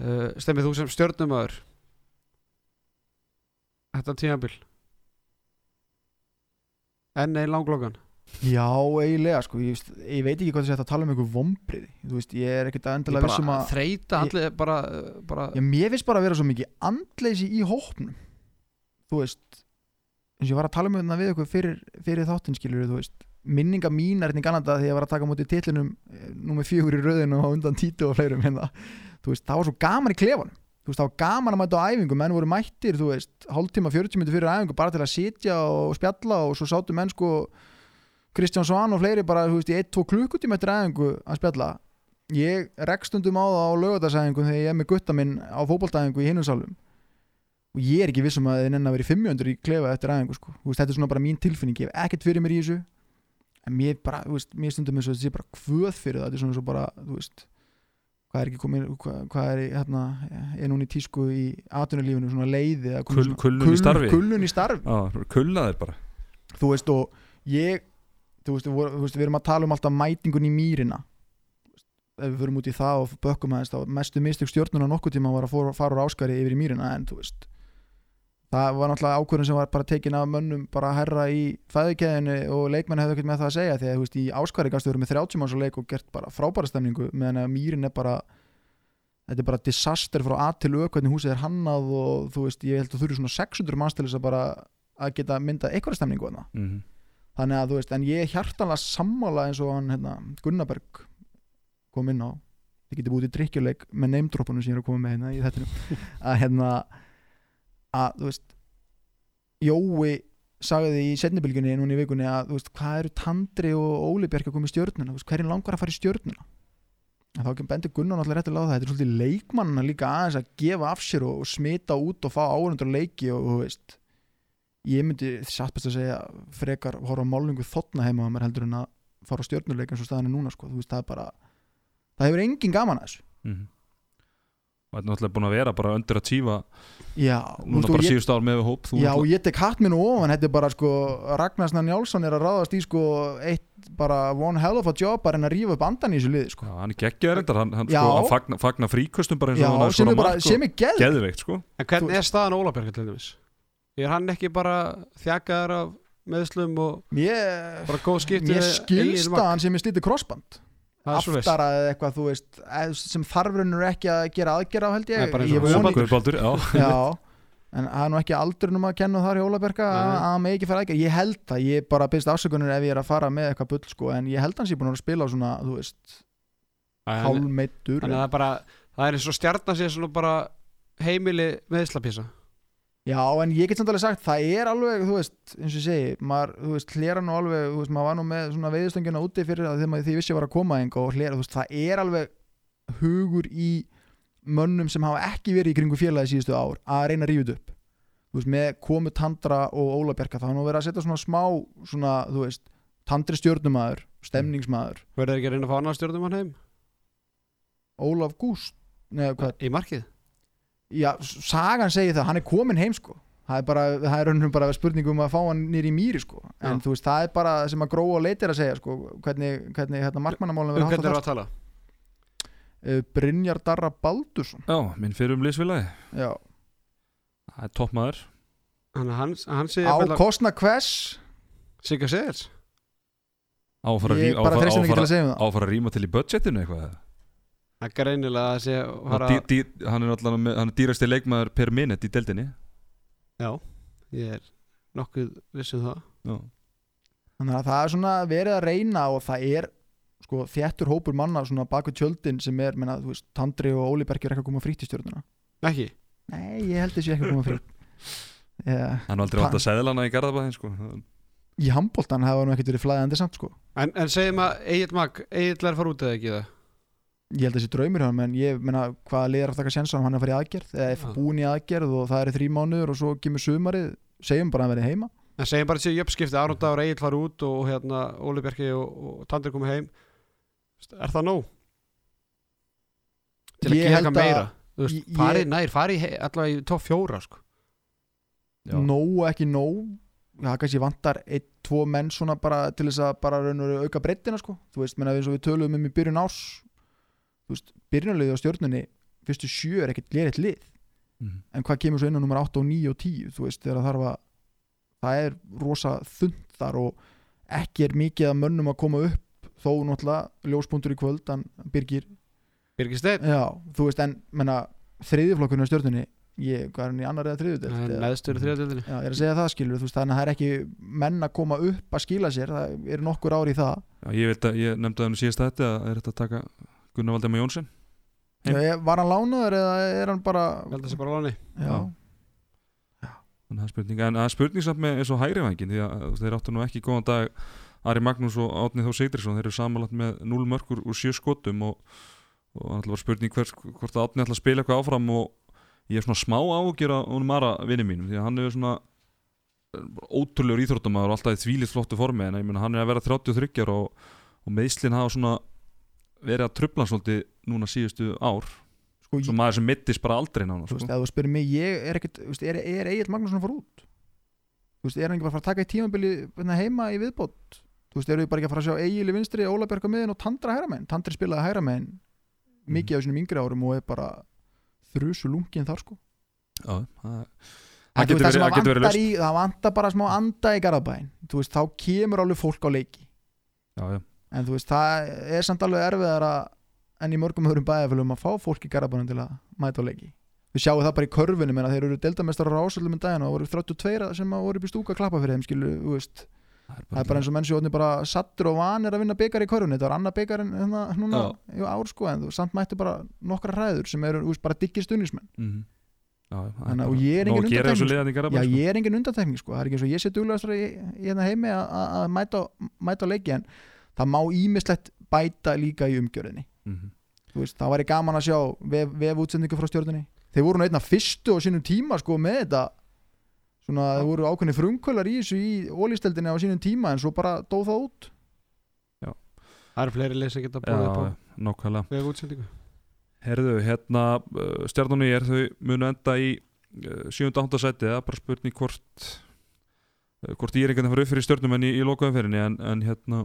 uh, stemmið þú sem stjörnumöður þetta tímabil enn einn langlokan. Já, eiginlega sko, ég, veist, ég veit ekki hvað það sé að tala um einhver vombriði þú veist, ég er ekkert að endilega vissum að þreita allir bara, bara Já, mér finnst bara að vera svo mikið andleysi í hópnum Þú veist eins og ég var að tala um þetta við ykkur fyrir, fyrir þáttinn skilur þú veist minninga mínar hérna í Kanada þegar ég var að taka á móti titlinum númer fjögur í röðinu og undan títu og fleirum hérna þú veist, það var svo gaman í klefanum þú veist, það var gaman að mæta á æfingu menn voru mættir, þú veist, hálftíma, 40 minnir fyrir æfingu bara til að sitja og spjalla og svo sátu menn sko Kristján Svan og fleiri bara, þú veist, í 1-2 klukkutíma eftir æfingu að spjalla. Ég rekst stundum á það á lögadagsæfingu þegar ég er með gutta minn á fótboltæfingu í hinumsálum og ég er ekki vissum að þið nenn að vera í 500 í klefa eftir æfingu sko. Þú veist, þetta er svona bara mín tilfinning ég hef ekkert fyrir mér í þessu. En mér bara, þú veist, mér stundum eins og þetta sé bara hvöð fyrir það, þetta er svona svo bara, þú veist hvað er ekki komið, hvað, hvað er hérna, er núna í tísku í atvinnulífinu svona leiði Kull- kullun í starfi. kullun í starfi. Já, kullaðir bara. Þú veist og ég þú veist, við, þú veist, við erum að tala um alltaf mætingun í mýrina. Ef við förum út í það og bökkum aðeins þá mestu mistök stjórnuna nokkuð tíma var að fara úr áskari yfir í mýrina en þú veist það var náttúrulega ákvörðun sem var bara tekin af mönnum bara að herra í fæðikeðinu og leikmenn hefðu ekkert með það að segja því að þú veist í áskari gæstu verið með 30 manns og leik og gert bara frábæra stemningu meðan að mýrin er bara þetta er bara disaster frá A til hvernig húsið er hannað og þú veist ég held að þú eru svona 600 manns til þess að bara að geta myndað einhverja stemningu mm þannig að þú veist, en ég hjartanlega sammála eins og hann hérna, Gunnaberg kom inn á þið getið búið í drikkjuleik með neymdrópunum sem ég er að koma með hérna í þetta að hérna að þú veist Jói sagði í setnibilginni núna í vikunni að þú veist, hvað eru Tandri og Óli Björk að koma í veist, hverjum langar að fara í stjörnuna en þá bendur Gunnar náttúrulega réttilega á það þetta er svolítið leikmannina líka aðeins að gefa af sér og, og smita út og fá áhundur leiki og þú veist ég myndi satt best að segja frekar horfa málningu þotna heima á mér heldur en að fara á stjörnuleik eins og staðan er núna sko. veist það bara það hefur engin gaman að þessu -hmm. Og þetta er náttúrulega búin að vera bara undir að tífa já, núna bara og ég, síðust ár með hóp þú já, og ég tek hatt minn ofan þetta er bara sko Ragnarsna Njálsson er að ráðast í sko eitt bara one hell of a job bara en að rífa upp andan í þessu liði sko. Já, hann er geggjaður endar, hann, hann, sko, hann fagna, fagna fríkvöstum bara eins og já, hann er mark og sem er geð geðveikt sko en hvernig er staðan Ólafberg til dæmis er hann ekki bara þjakaðar af meðslum og mér, bara góð skipti mér við eigin skilst mark? að hann sem er slítið crossband. Aftara eða eitthvað þú veist eð- sem þarfrunur ekki að gera aðgerð á held ég, Nei, ég og voni Guðbaldur. Guðbaldur, já. Já, en það er nú ekki aldrinum að kenna þar í Ólaberga að megi ekki fara aðgerð ég held það, ég bara byrst afsökunir ef ég er að fara með eitthvað bull sko, en ég held hans ég búin að spila á svona, þú veist að það er bara það er eins og stjarnar sér svona bara heimili meðslapísa Já, en ég get samt alveg sagt, það er alveg, þú veist, eins og ég segi, maður, þú veist, hlera nú alveg, þú veist, maður var nú með svona veiðstöngina úti fyrir það þegar því vissi ég var að koma einhver og hlera, þú veist, það er alveg hugur í mönnum sem hafa ekki verið í kringu félagi síðustu ár að reyna að þetta upp. þú veist, með komu Tandra og Óla Bjarka þá er nú verið að setja svona smá svona, þú veist, Tandri stjórnumæður stemningsmæður, Verður ekki að reyna að fá annar stjórnum já, sagan segir það hann er komin heim sko. Það er bara, það er raunum bara spurning um að fá hann nýri í mýri sko, en Já. þú veist, það er bara sem að gróa og leitir að segja sko, hvernig, hvernig hérna markmannamálum Um verður hvernig hátt eru að að tala? það uh, Brynjar Darra Baldursson. Já, minn fyrir um liðsfélagi. Já, Það er toppmaður. Hann, hann, hann sé á kostna hvers? Sigga Segels Áfara ég bara treystum ekki til að segja um það að rýma til í budgetinu eitthvað Það er greinilega að sé Hann, dý, dý, hann er alltaf með, hann er dýrasti leikmaður per minute í deildinni Já, ég er nokkuð viss um það Já, þannig að það er svona verið að reyna og það er sko þéttur hópur manna svona baku tjöldin sem er, menna, þú veist, Tandri og Óli Berg er ekki að koma frýtt í stjórnuna Ekki? nei, ég held þessi ekki að koma frýtt yeah. hann er aldrei vant að segðlana í Garðabæðin sko. í handbóltan hafa nú ekkert verið flæðandi samt sko En, en segjum að Egil Mag Egil er að fara út eða ekki það? Ég held þessi draumur hjá hann, en ég menna hvaða liðar að taka sjensa hann er að fara í aðgerð eða er Já. búin í aðgerð og það er þrý mánuður og svo kemur sumarið, segjum bara að hann verið heima En segjum bara að séu jöfnskipti Aron Dagur Egil fara út og hérna Óli Bjarki og, og Tandri komið heim Er það nóg? Til að gera eitthvað að- meira Þú veist, ég- farið nær, he- allavega í topp fjóra sko. Já. nóg ekki nóg það kannski vantar einn, tvo menn svona bara til þess að bara raun og auka breyttina sko, þú veist, menna eins og við töluðum um í byrjun ás byrjunarliði á stjórnunni fyrstu sjö er ekkert liðið lið Mhm. en hvað kemur svo inn á nummer 8 og 9 og 10 þú veist, þegar það þarf að það er rosa þund þar og ekki er mikið að mönnum að koma upp þó náttúrulega ljóspunktur í kvöld hann Birgir, Birgir Steinn já, þú veist en menna, þriðjuflokkurinn á stjórnunni ég, hvað er hann í annar eða þriðju deild? Eða- Neðstur í þriðadildinni Já, ég er að segja það skilur, þú veist, þannig að það er ekki menn að koma upp að skila sér, það er nokkur ár í það Já, ég, veit að, ég nefndi að hann síðast þetta að er þetta að taka Gunnar Valdemar Jónsson. Ég- Var hann lánaður eða er hann bara Held að það sé bara láni Já, Já. Að það er spurning. En það er spurning samt með eins og hægri vangin Því að þeir áttu nú ekki góðan dag Ari Magnús og Átni Þó Sigdrisson Þeir eru samanlagt með 0 mörkur úr 7 skotum Og, og það var spurning hvers, hvort að Átni ætla að spila eitthvað áfram Og ég er svona smá ágjur á honum Ara vinni mínum Því að hann er svona eh, ótrúlegur íþróttamæður og alltaf í þvílið flottu formi en ég meina hann er að vera 33 ára og, og meðslinn hafa svona verið að hann svolítið núna síðustu ár. Sko, svo maður sem mittist bara aldrei nána þú veist, sko. ef þú spyrir mig, ég er ekkert er, er Egil Magnússon að fara út? Þú veist, er hann ekki bara að fara að taka í tímabili hérna, heima í viðbót? Þú veist, eru við bara ekki að fara að sjá Egil í vinstri, Óla Björk á miðin og Tandra hæra megin? Tandri spilaði hæra megin mikið á sínum yngri árum og er bara þrusu lungin þar sko. Já, það, En það getur verið, það að getur verið löst í, það vantar bara smá anda í Garðabæn þú veist, þá kemur alveg fólk á leiki. Já, já. En þú veist, það er samt alveg erfiðara en í mörgum öðrum bæðafölum að fá fólk í Garðabænum til að mæta á leiki. Við sjáum það bara í körfunum en þeir eru deildamestrar á ásöldum en daginn og það voru 32 sem að voru upp í stúka að klappa fyrir þeim skilu, þú veist, það er bara eins og menn sjóðni bara sattur og vanir að vinna byggar í körfunni. Þetta var annað byggar en hérna, núna í ár sko, en þú samt mættu bara nokkra ræður sem eru þú veist, bara diggir stunismenn mm það er Þannig að- bara og ég er engin að í Já, sko. ég er engin undantekning sko, það er ekki eins og ég sé duglegastur í, hérna heimi að- að að mæta, mæta leiki en það má ímislegt bæta líka í umgjörðinni. Mhm. Þú veist, það væri gaman að sjá vef, vef útsendingu frá stjórnunni þeir voru nú einna fyrstu á sínum tíma sko með þetta. Svona þeir voru ákveðni frumkvölar í þessu í ólísteldinni á sínum tíma en svo bara dóð það út. Það eru fleiri leið sem geta já, bóðið upp á. Nokkvæmlega veg útsendingu Herðu, hérna uh, stjarnunni er þau munu enda í uh, 7.8. seti það er bara spurning hvort hvort ég er einhvern veginn fara upp fyrir stjörnum en í, í lokaumferðinni en, en hérna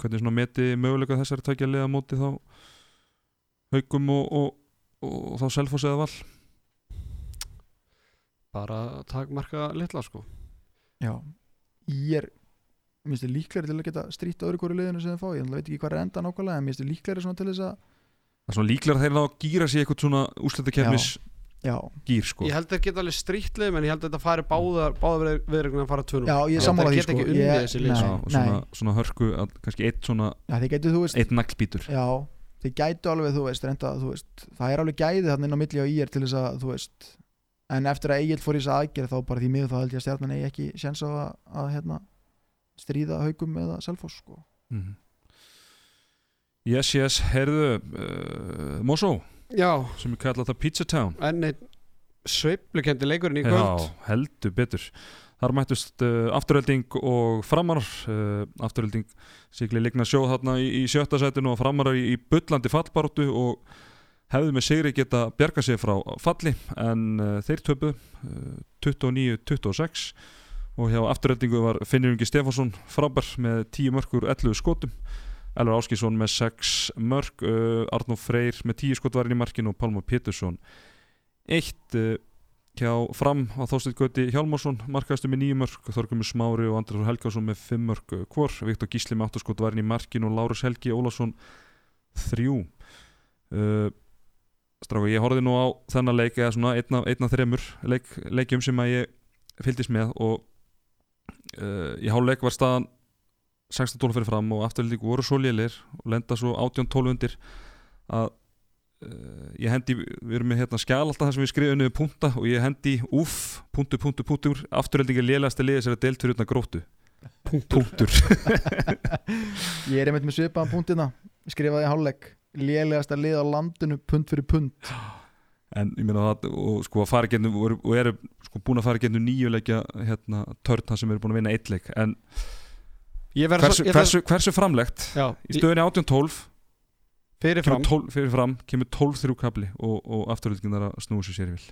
hvernig svona meti möguleika þessari tækja liða móti þá haugum og, og, og, þá selfoss eða val? Bara takmarka litla sko. Já, ég er mér finnst þið líklegri til að geta strýtt öðru hverju liðinu sem þið fá, ég veit ekki hvað er enda nákvæmlega en mér finnst líklegri svona til þess að það er svona líklega þeir ná að gýra sig eitthvað svona úsletakefnis já, gýr sko. Ég held að þetta geta alveg strítlið en ég held að þetta fari báðar báðar viðregnum að fara tvunum já, ég sammála þeir því geta sko. ekki unnið ég, þessi lið, og svona, svona hörku að, kannski eitt svona eitt naglbítur. Já, þið gætu alveg, þú veist, reynda, þú veist það er alveg gæði þarna inn á milli á ír til þess að, þú veist en eftir að Egil fór í þess aðgerð þá bara því miður þá held ég að stjarnan eigi ekki sjens á að, að hérna, stríða haugum eða selfoss, sko. Mhm. Yes, yes, heyrðu uh, Mosó, Já, sem er kallað það Pizza Town. Enn einn sveiflukendi leikurinn í kvöld. Já, heldur betur. Þar mættust uh, afturhelding og framarar uh, Afturhelding sigli ligna sjóð þarna í, í sjötta sætinu og framarar í, í bullandi fallbaróttu og hefðu með sigri geta bjarga sig frá falli en uh, þeir töpu uh, 29-26 og hjá afturheldingu var Finnur Ingi Stefánsson frábær með 10 mörgur 11 skotum Elvar Áskísson með 6 mörg uh, Arnó Freyr með 10 skotvarinn í markinu og Pálmar Pétursson 1 uh, hjá fram á Þósteinn Gauti Hjálmarsson markaðastu með 9 mörg Þorgumur Smári og Andrður Helgason með 5 mörg uh, hvor Viktor Gísli með 8 skotvarinn í markinu og Lárus Helgi Ólafsson 3 uh, Stráka, ég horfði nú á þennan leik eða svona einna, einna þremur leik, leikjum sem að ég fylgdist með og uh, í háluleik var staðan 16-12 fyrir fram og afturlík voru svo lélir og lenda svo 18-12 undir að uh, ég hendi, við erum með hérna skjál alltaf þar sem við skrifum niður punta og ég hendi úff, punktu, punktu, punktur afturlík er lélegasta liðið sem er deilt fyrir utan gróttu. Punktur. Ég er einmitt með svipaðan punktina skrifaði í hálfleik lélegasta lið á landinu pund fyrir pund en ég meina það og sko að fara gennum og, eru sko búin að fara gennum nýju leikja hérna törn það sem eru búin að vinna eitt leik en hversu, svo- ég hversu, hversu framlegt? Já, í stöðunni 18-12 fyrir kemur fram. 12 fyrir fram, kemur 12-3 kapli og, og afturhaldingin er að snúa sér sér vil.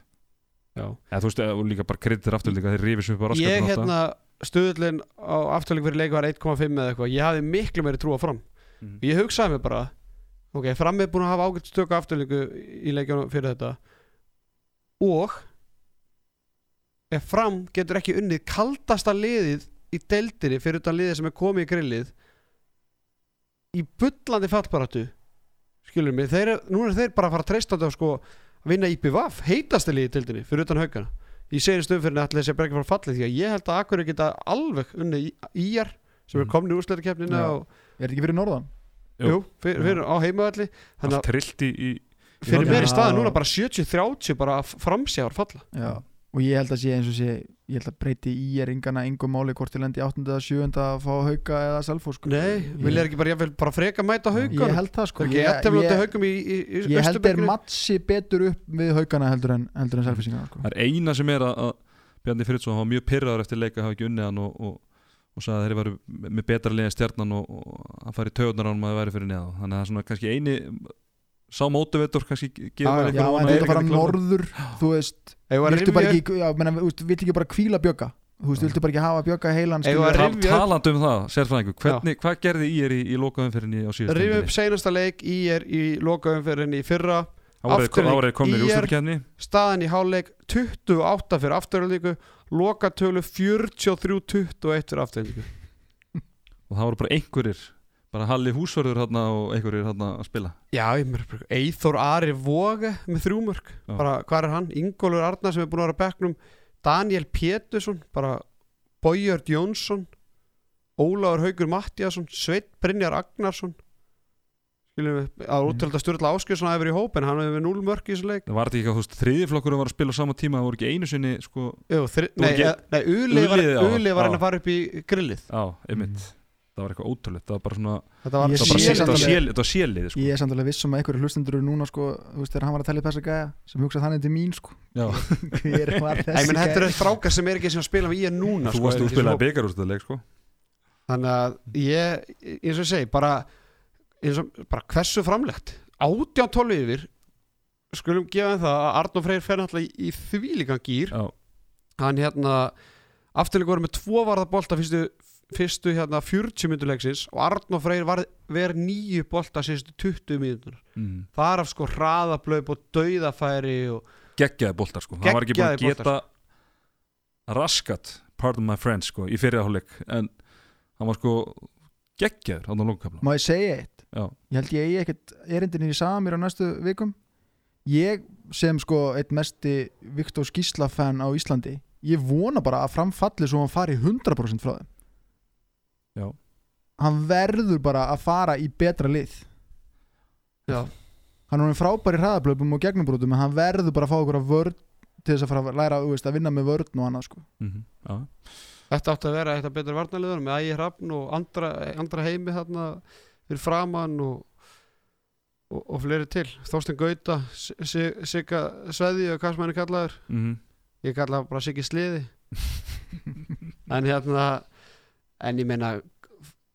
Já. eða þú veist, og líka bara kreditir afturhaldinga þeir rifis upp á Ég raskatinn hérna stöðullin á afturleik fyrir leik var 1,5 eða eitthvað. Ég hafði miklu meiri trú á fram. Mhm. Ég hugsaði mér bara Ok, fram er búin að hafa ágætt stöku afturleiku í leikjunum fyrir þetta. Og ef fram getur ekki unnið kaldasta liðið í deildinni fyrir utan liðið sem er komið í grillið í bullandi fallbaratu skilur mig, þeir, núna er þeir bara að fara að treysta þetta sko að vinna IPVAF, heitasta liðið í deildinni fyrir utan haugana í segin stöðum allir þessi bara ekki fara fallið því að ég held að Akkur geta alveg unni íjar sem er Mhm. komin í úrslæðarkeppnina Já. og Er þetta ekki fyrir norðan? Jú. jú, fyrir, fyrir, á heimavalli allt að trillt í, í fyrir mér í staðin núna bara 70-30 bara framsjáður falla Já Og ég held að sé eins og sé Ég held að breyti í er ingana engum máli hvort til endi 8. eða 7. að fá hauka eða selfos sko. nei, Ég- vil er ekki bara, jafnvel, bara freka mæta Ég haugur held það sko Ég, ég, haugum í, í, í ég held þeir Austurberginu. matsi betur upp við haugana heldur en, heldur en selfisingar sko. það er eina sem er að, að Bjarni Friðsson var mjög pyrraður eftir leika að hafa ekki unnið hann og, og, og sagði að þeir varu með betra liðin stjarnan og, og að fara í töðunar ánum að það væri fyrir neða þannig að það er svona kannski eini sá mótivetur kannski gefur Já, maður Já, einhverja von en að þetta fara norður Þú veist. Viltu bara ekki, já, menna, þú viltu ekki bara kvíla bjögga? Þú veist, Já. viltu bara ekki hafa bjögga heilan Eigum við skilur að Tal, rifja upp- talandi um það, sérfræðingur hvernig, hvað gerði í er í, í lokaumfyrinni á síðast Rifum upp seinasta leik í er í lokaumferðinni í fyrra. Afturleik í úrslutkefni staðan í háleik 28 fyrir afturöldingu lokatölu 43-21 fyrir afturöldingu og það voru bara einhverjir bara Halli Húsvörður hérna og einhverjir hérna að spila Já, Eithor Ari Voge með þrjúmörk Já. bara hvað er hann? Ingólfur Arnar sem er búin að vera á bekknum Daniel Pétursson bara Bójörd Jónsson Ólafur Haugur Mattiasson Sveit Brynjar Agnarsson skiljum við að Mhm. útvölda Sturla Áskjörsson hefur í hóp en hann hefur null mörk í þessu leik það var ekki að þú veist þriðiflokkurinn var að spila á sama tíma það voru ekki einu sinni sko Jú, þri, nei, var, Ulið, já, Uli var já. hann að fara upp í grillið á, einmitt Mhm. Það var eitthvað ótrúlegt það var bara svona Þetta var Ég það var bara sé alveg- sél- var sélið sko. Ég er samt alveg viss um að einhverju hlustendur eru núna sko, þú veist, þegar hann var að tella upp þessa gæja sem hugsað hann til mín sko Já. Hver var þessi menn, Þetta gæja? eru strákar sem er ekki sem að spila við en núna þú sko, varst spilaði hóp. byggarúrstuðleik sko. Þannig að ég, eins og ég segi bara, eins og, bara hversu framlegt 18-12 yfir skulum gefa það að Arnó Freyr fer náttúrulega í, í þvílíkan gýr Já. hann hérna afturleik voru með tvo varða bolta fyrstu, fyrstu hérna 40 minnur leiksins og Arnó Freyr var verið nýju bolta síðustu 20 minnur mm. þar af sko hraðablöp og dauðafæri og geggjaði boltar sko. hann var ekki búin að geta raskat pardon my friends sko, í fyrirháleik en hann var sko geggjaður á þannig lókakafla Má ég segja eitt? Já. Ég held ég eigi ekkert erindin í samir á næstu vikum Ég sem sko eitt mesti Viktor Skísla fan á Íslandi Ég vona bara að framfalli svo hann fari 100% frá þeim Já. Hann verður bara að fara í betra lið já, Hann er frábær í hraðablöpum og gegnumbrútum en hann verður bara að fá okkur að vörn til þess að fara að læra veist, að vinna með vörn og annað sko. mm -hmm. Þetta átti að vera eitt af betur varnarliður með ægi hrafn og andra, andra heimi þarna fyrir framann og og, og fleiri til Þorstein Gauta, Si- Si- Sigga Sveði og hvað sem hann er kallaður Mhm. ég kalla bara Siggi Sliði en hérna en ég meina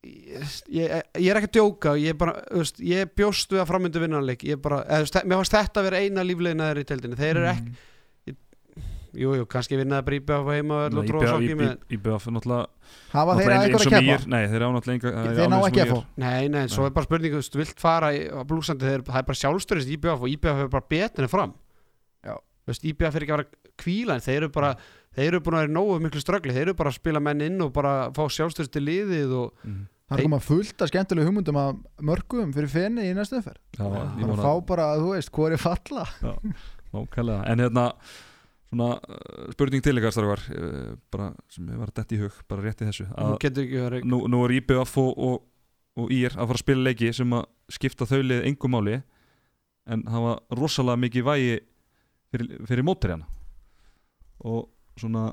ég, ég, ég er ekki að djóka ég, er bara, veist, ég bjóst við að framöndu vinnanleik. Ég bara, eða, mér fannst þetta að vera eina líflegina þeir í teldinni, þeir eru ekki Mm. jú, jú, kannski vinnaði bara íbjöf heima og Nei, tróða sokki IBF með IBF náttúrulega hafa þeir náttúrulega að eins eitthvað að keppa? Nei, þeir ánáttúrulega enga þeir ná ekki að fá Nei, nei, svo Nei. er bara spurning, þú veist, vilt fara í, á blúsandi, þeir, það er bara sjálfstörist IBF og IBF hefur bara en fram. Já. Þú veist, IBF er ekki að vera kvíla en þeir eru bara, þeir eru búin að vera í nógu miklu ströggli, þeir eru bara að spila menn inn og bara fá sjálfstörist til liðið og Mhm. það er koma fullt að skemmtilegu hugmyndum að mörgum fyrir fenni í næstu Já, ég bara vona fá bara, þú veist, hvað er falla Nákvæmlega, en hérna svona uh, spurning til ykkar starfar uh, bara sem ég var að detta í hug bara rétt í þessu að getur ekki verið nú, nú er IBF og, og, og IR að fara að spila leiki sem að skipta þau lið engum máli en hafa rosalega mikið vægi fyrir, fyrir mótirjana og svona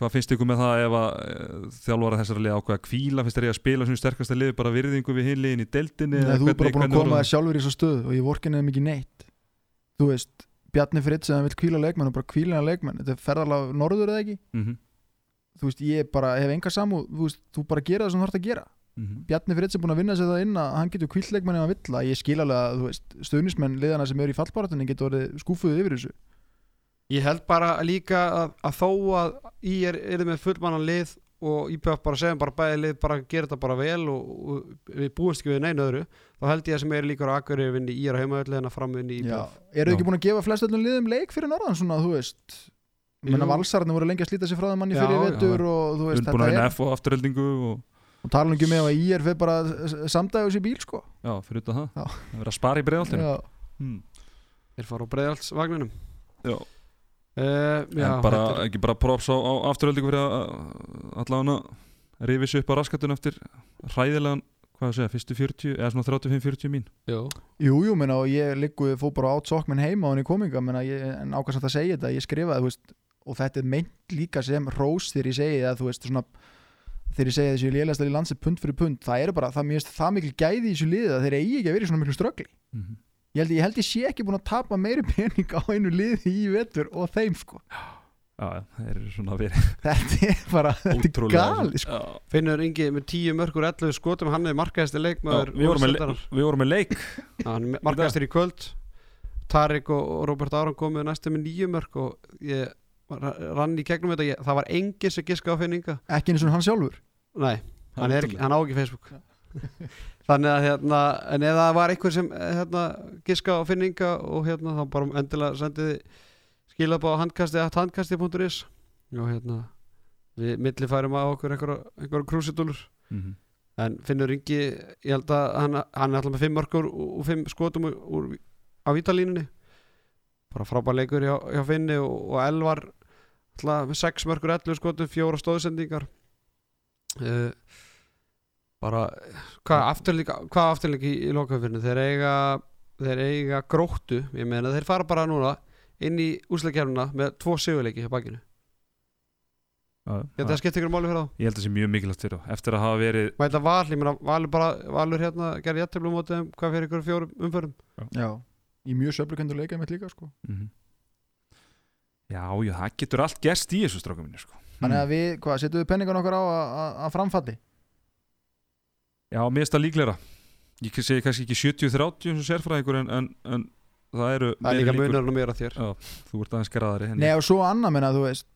hvað finnst ykkur með það ef að uh, þjálfara þessara lið ákveða kvíla finnst þér ég að spila svona sterkasta lið bara virðingu við hinliðin í deildinni Nei, eða þú er bara búin að koma þér sjálfur í svo stöð og ég vorkinni þeim ekki neitt. Þú veist, Bjarni Fritz sem vil kvíla leikmenn og bara kvíla hann leikmenn. Þetta er ferðarlega norður eða ekki? Það? Mhm, þú veist, ég bara hef enga samú þú veist, þú bara gera það sem þú þarfst að gera. Mhm. Bjarni Fritz er búin að vinna sig það inn að hann getur kvílt leikmenn ef hann vill að ég að Ég held bara líka að, að þó að í er, er með fullmannan lið og IBF bara segjum bara bæði lið bara gera þetta bara vel og, og við búumst ekki við neinu öðru þá held ég að sem er líka á Akureyri vinni í er á heimaöllu en að fram vinni í IBF eru þið ekki búin að gefa flest öllum liðum leik fyrir norðan svona, þú veist? Menna Jú. valsararnir voru lengi að slíta sig frá þeim manni Já, fyrir já, vetur og þú veist, búin að þetta vinna er F og afturheldingu og og tala ekki með að ég er fyrir bara samdægus í bíl sko. Já, fyrir utan það. Já. það verður að spara í breiðaltinu Uh, já, en bara, er- ekki bara props á, á afturheldingu fyrir að allavega rifis upp á raskatun eftir hræðilegan, hvað að segja, fyrstu 40 eða svona 35-40 mín. Jú. Jú, jú, menna, og ég liggu fór bara átt sokk minn heima á henni kominga menna, ég, en ákvæmst að segja þetta, ég skrifaði þú veist, og þetta er meint líka sem rós þegar ég segi það, þú veist, svona þegar ég segi þessu lélægast í landsi pund fyrir pund það er bara, það, finnst það mikil gæði í þessu liði að þeir eigi ekki að vera í svona miklu ströggli mm ég held, ég held ég sé ekki búin að tapa meiri pening á einu liði í vetur og þeim sko, já, já, þeir eru svona verið þetta er bara þetta er ótrúlega gali sko. Finnur Ingi með 10 mörgur 11 skotum hann er markaðasti Já, leikmaður við, vorum með, le- við vorum með leik. Já, hann er markaðastur í kvöld. Tarik og, og Robert Aron komuð næstu með 9 mörg og ég ra- rann í gegnum þetta. Ég, það var engin sem giska á finninga ekki eins og hann sjálfur? Nei, hann, er, ekki- hann á ekki Facebook Þannig að hérna en ef það var einhver sem eh, hérna, giska á finninga og hérna þá bara endilega sendiði skilabá handkasti að handkasti.is og hérna við millifærum á okkur einhverja krúsidúlur mm en Finnur Ingi ég held að hann, hann er alltaf með 5 mörgur og 5 skotum úr, úr, á vítalínunni bara frábær leikur hjá, hjá Finni og, og Elvar alltaf með 6 mörgur 11 skotum, 4 stóðsendingar. Uh, bara hvað afturlík hvað afturlík í, í lokafinu þeir eiga þeir eiga gróttu ég meina þeir fara bara núna inn í úsleikjæruna með tvo sigurleiki hjá bakinu. Þetta skiptir ykkur máli fyrir þá. Ég held að það sé mjög mikilvægt fyrir þá. Eftir að hafa verið Mæta val, ég meina valur bara valur hérna gerði jættiflu mótið þeim, hvað fyrir ykkur fjórum umförum já, í mjög söflukendur leika mitt líka sko. Mm já, já, það getur allt gerst í þessu strákum minni sko. þannig að við, hvað, setjum við penningan okkar á að- að að framfalli já, mér finnst það líklegra. Ég segi kannski ekki 70-30 eins og sérfræðingur en, en, en það eru það er líka munarinn og meira þér. Já, þú ert aðeins geraðari Nei og svo annað menna þú veist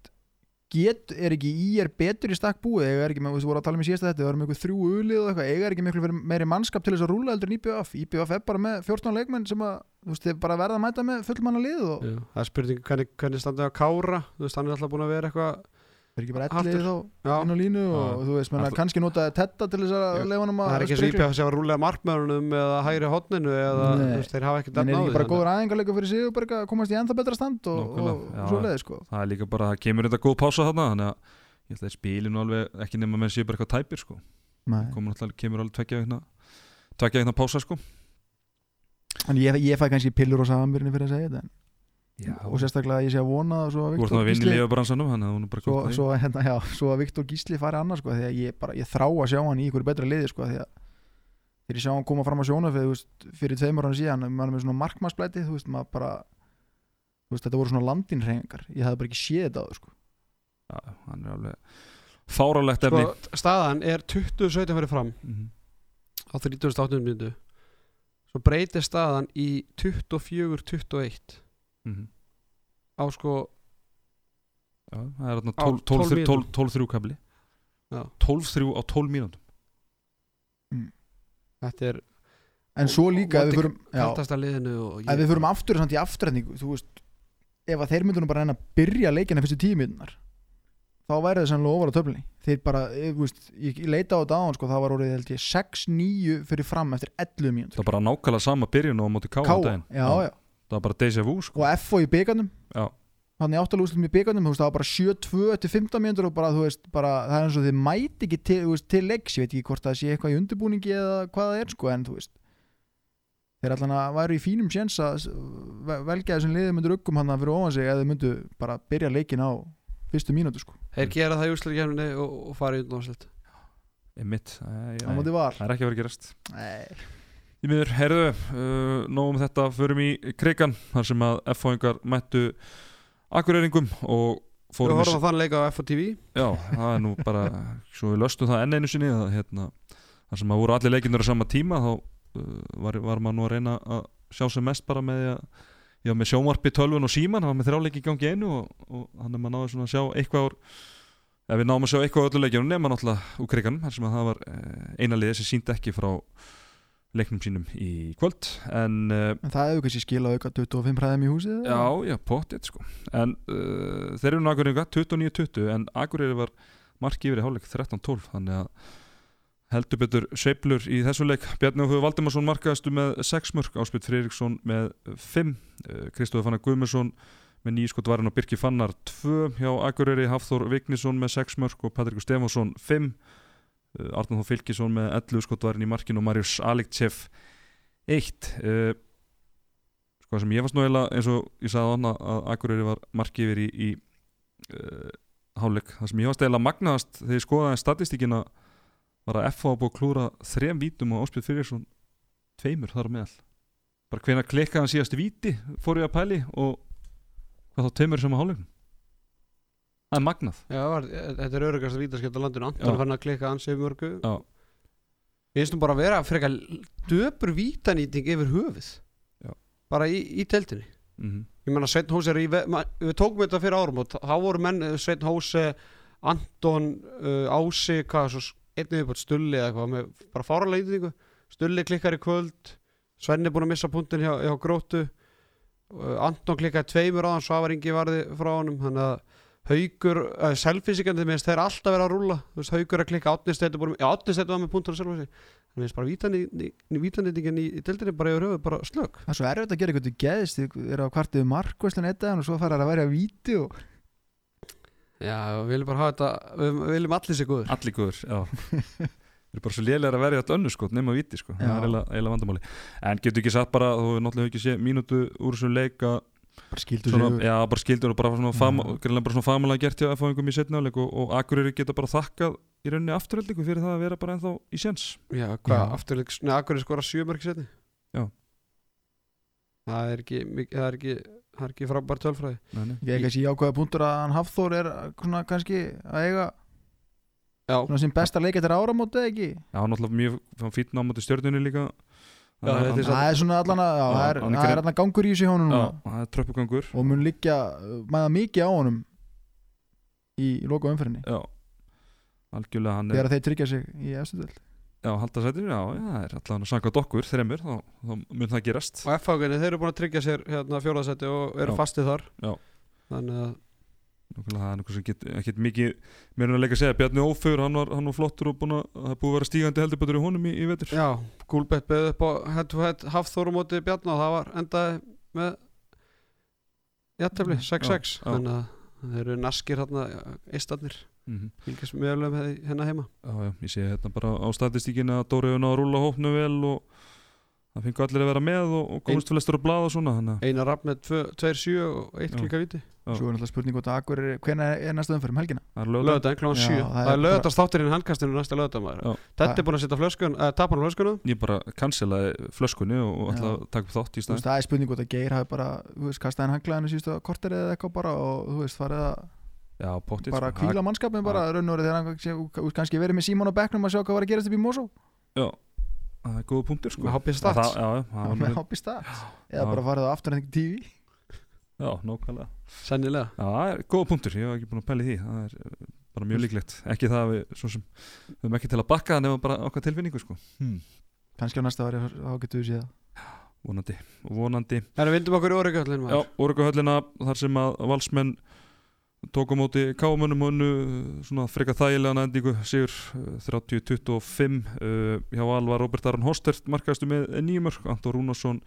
get, er ekki í er betur í stakk búið? Eiga er ekki með, þú voru að tala um í síðasta þetta það eru með ykkur þrjú ulið og eitthvað, eiga er ekki fyrir meiri mannskap til þess að rúla heldur en IBF IBF er bara með 14 leikmenn sem að þú veist, þeir bara verða að mæta með fullmanna lið og Já, það er spurning hvernig, hvernig standið á Kára? Þú veist, hann er alltaf búin að vera eitthvað þeir ekki bara ellið þá inn á línu og Já. þú veist, menna, kannski nota tetta til þess að leifa hann það er að ekki eins og IPF sem var rúlega markmörunum eða hægri hotninu eða veist, þeir hafa ekkert en er efni á ekki því, bara góður aðengarleikur fyrir sig og bara að komast í ennþá betra stand og, og, og svo leiði sko. Það er líka bara, það kemur þetta góð pása þarna þannig að ég held að þeir spili nú alveg ekki nema menn séu bara eitthvað tæpir sko. Nei. komur alltaf, kemur alveg tvekja veikna pása sko. En ég, ég fæ kannski pillur á samanbyrni fyrir að segja þetta en- já, og sérstaklega ég sé að vona svo að Viktor Gísli svo, svo, hérna, já, svo að Viktor Gísli fari annars sko, því að ég, bara, ég þrá að sjá hann í ykkur betra liði sko, því að þegar ég sjá hann koma fram á veist, fyrir tveimur hann síðan maður með svona markmannsblæti veist, bara veist, þetta voru svona landinhreyingar ég hafði bara ekki séð þetta á þau sko. Já, hann er alveg fáralegt efni sko, staðan er 2017 fyrir fram Mhm. á 38. minútu svo breytir staðan í 24-21 Mhm. á sko Já, það er þarna Á 12 12 12 mínútum. 12-3 kabli Já. 12-3 á 12 mínútum þetta er en svo líka ef við förum, já, kalltasta liðinu og ef við förum aftur samt í afturrætningu þú veist, ef að þeir myndu nú bara reyna að byrja leikina fyrstu tíu minnar þá væri það sannlega ofar á töflunni þeir bara, ég, þú veist, ég, leita á þetta á hann sko, það var orðið held ég 6-9 fyrir fram eftir 11 mínútur það er bara nákvæmlega sama byrjun og á móti Ká Káa, daginn. já, já, það er bara déjà vu sko. og FO í byggarnum í áttalústum í byggarnum það var bara 7-2 eftir 15 mínútur og bara, þú veist, bara, það er eins og þið mæti ekki til, þú veist, til leiks, ég veit ekki hvort það sé eitthvað í undirbúningi eða hvað það er sko, en þú veist þeir allan að væru í fínum séns að velja þessum liðið myndur uggum hann fyrir ofan sig eða myndu bara byrja leikin á fyrstu mínútu sko, þeir gera það í úsleikjafninni og, og fara í undanúrslit. Einmitt, Æ, á móti var. það er ekki að vera að gerast. Nei. Í miður, herðu, uh, nógum þetta förum í krigan þar sem að F-fóingar mættu akureyringum og við fórum horfum að þann leika á FOTV Já, það er nú bara svo við löstum það enn einu sinni að, hérna, þar sem að voru allir leikindur á sama tíma þá uh, var, var maður nú að reyna að sjá sem mest bara með já, með sjónvarpi, tölvun og síman það var með þrjáleiki í gangi einu og, og hann er maður náði svona að sjá eitthvað úr ef við náðum að sjá eitthvað á öllu leikjunum nema náttúrulega úr kriganum þar sem að það var uh, eina liði sem síndi ekki frá leiknum sínum í kvöld en uh, en það hefur kannski skilað auka 25 hræðum í húsið? Já, já, potið sko. En uh, þeir eru nú Akureyringa 29-20 En Akureyri var marki yfir í hálfleik 13-12 Þannig að heldur betur sveiflur í þessu leik. Bjarni Óhugur Valdimarsson markaðastu með 6 mörg Áspjöld Friðriksson með 5 uh, Kristóður Fannar Guðmundsson með 9 skot varinn og Birki Fannar 2 hjá Akureyri Hafþór Vignisson með 6 mörg og Patrikur Stefánsson 5 uh, Arnur Þór Fylkisson með 11 skot varinn í markinu og Marius Aliktsef 1 uh, sko sem ég varst nú eiginlega eins og ég sagði þannig að Akureyri var marki yfir í, í uh, hálfleik. Það sem ég varst eiginlega magnaðast þegar ég skoðaði statistíkina var að FH búið að klúra þrem vítum og Áspjöld Fyrirsson tveimur þar á meðal. Bara hvena klikkaði hann síðast víti fór ég að pæli og hvað þá tveimur sem á hálfleiknum það er magnað. Já, var, þetta er örugast að vítaskipta landinu. Anton fann að klikka ansið mörgu. Já. Ég finnst nú bara að vera frekar döpur vítanýting yfir höfuð. Já. bara í, í teltinni. Mm -hmm. Ég menna Sveinn Hóse er í við tókum þetta fyrir árum og þá voru menn eh, Sveinn Hóse, Anton uh, Ási, hvað svo einnig upp stulli eða eitthvað með bara fáralega ítingu stulli klikkar í kvöld. Svenni er búin að missa punktinn hjá, hjá grótu Anton klikkaði tveimur á hann Svavar Ingi varði frá honum þannig að haugur, uh, selfinsíkandi minnst þeir alltaf vera að rúlla. Þú veist, haugur að klikka átnistættu átnistættu var með punktur þannig minnst bara vítanýtingin í, í deildinni bara yfir höfuð bara slög það er svo erfitt að gera eitthvað til geðist þið eru á kvartið markvæslun eitt og svo fara það að vera víti og Já, við viljum bara hafa þetta við við viljum allir sér góður allir góður já. Þeir eru bara svo lélega að verja þetta önnu sko, nema viti sko, það Já. er eiginlega, vandamáli En getur ekki satt bara, þú hefur náttúrulega bara skildu svona, já, bara skildur og bara svona, svona famalega gert hjá F-fáingum í setna áleik og, og Akureyri geta bara þakkað í rauninni afturhaldingu fyrir það að vera bara ennþá í séns. Já, hvað, afturleik, neða, akkur er skora sjömörk setni Já. Það er ekki, mikið- það er ekki, það er ekki frábær tölfræði. Nei, nei. ég er kannski jákvæða punktur að hann Hafþór er svona kannski að eiga Já, svona sem besta leik eftir áramóti eða ekki? Já, hann náttúrulega mjög fítna á móti stjörnunni líka Að þetta er það er svona allan að það er, það allan gangur í þessu hjónu Já, núna. það er tröppugangur. Og mun liggja mæða mikið á honum í, loka umferðinni. Já, algjörlega hann er þegar þeir tryggja sig í efstu döld Já, halda sætinu, já, já, það er allavega sangað okkur, þreymur, þá, þá mun það gerast. Og F-háginni, þeir eru búin að tryggja sér hérna fjóraðsætti og eru fastið þar. Já. Þannig að, það er einhver sem get, ekkert mikið er að leika að segja, Bjarni Ófur, hann var, hann var flottur og búin að, það búið að vera stígandi heldur betur í honum í, í vetur. Já, Gúlbett beðið upp á head to head Hafþór á móti Bjarni og það var endaði með jættefli, 6-6 Já, já. Þannig að þeir eru naskir hérna eistarnir, mm -hmm. fylgjast mjög alveg með hennar heima. Já, já, ég sé hérna bara á statistíkinu að Dóri hefur náða að rúla hópnu vel og það fengur allir að vera með og, og komast flestur á blað og svona að Einar Rapp með 2-7 og 1 Já. klika viti Já. Svo er náttúrulega spurning hvort að Akur er, hvenær er næsta umfyrir um helgina? það er klón Já, 7 það er lögðast þátturinn handkastinu næsta maður. Þetta er búin að setja flöskun, uh, tapan á flöskunum ég bara cancelaði flöskunni og, og ætla að taka upp þátt í staðinn. það er spurning hvort að Geir hafi bara, þú veist, kastaði hann hanglaðinu síðustu korter eða eitthvað bara og þú veist, farið að já, bara sko. kvíla mannskapin bara raun og verið þegar hann sé- þú veist, kannski verið með Símon á bekknum að sjá hvað var að gerast upp í Mosó. Já, það er góða punktur sko. Með HB Stats. Það- já, já, það var með hoppi stats. Já. eða bara farið á afturhending TV já, nákvæmlega. Sennilega. Já, það er góða punktur, ég hef ekki búin að pæli því. Það er eh, bara mjög líklegt. Ekki það að við, svo sem, við höfum ekki til að bakka það nema bara okkar tilfinningu sko. Hmm. kannski á næsta ári þá getur við séð. Það vonandi, vonandi Það er að vindum okkur í Úrugahöllina þar sem að valsmenn tók á móti kámunum og unnu uh, svona freka þægilegan endingu sigur uh, 30-25 uh, hjá Val var Robert Aron Hostert markaðastu með nýjumörk, Anton Rúnarsson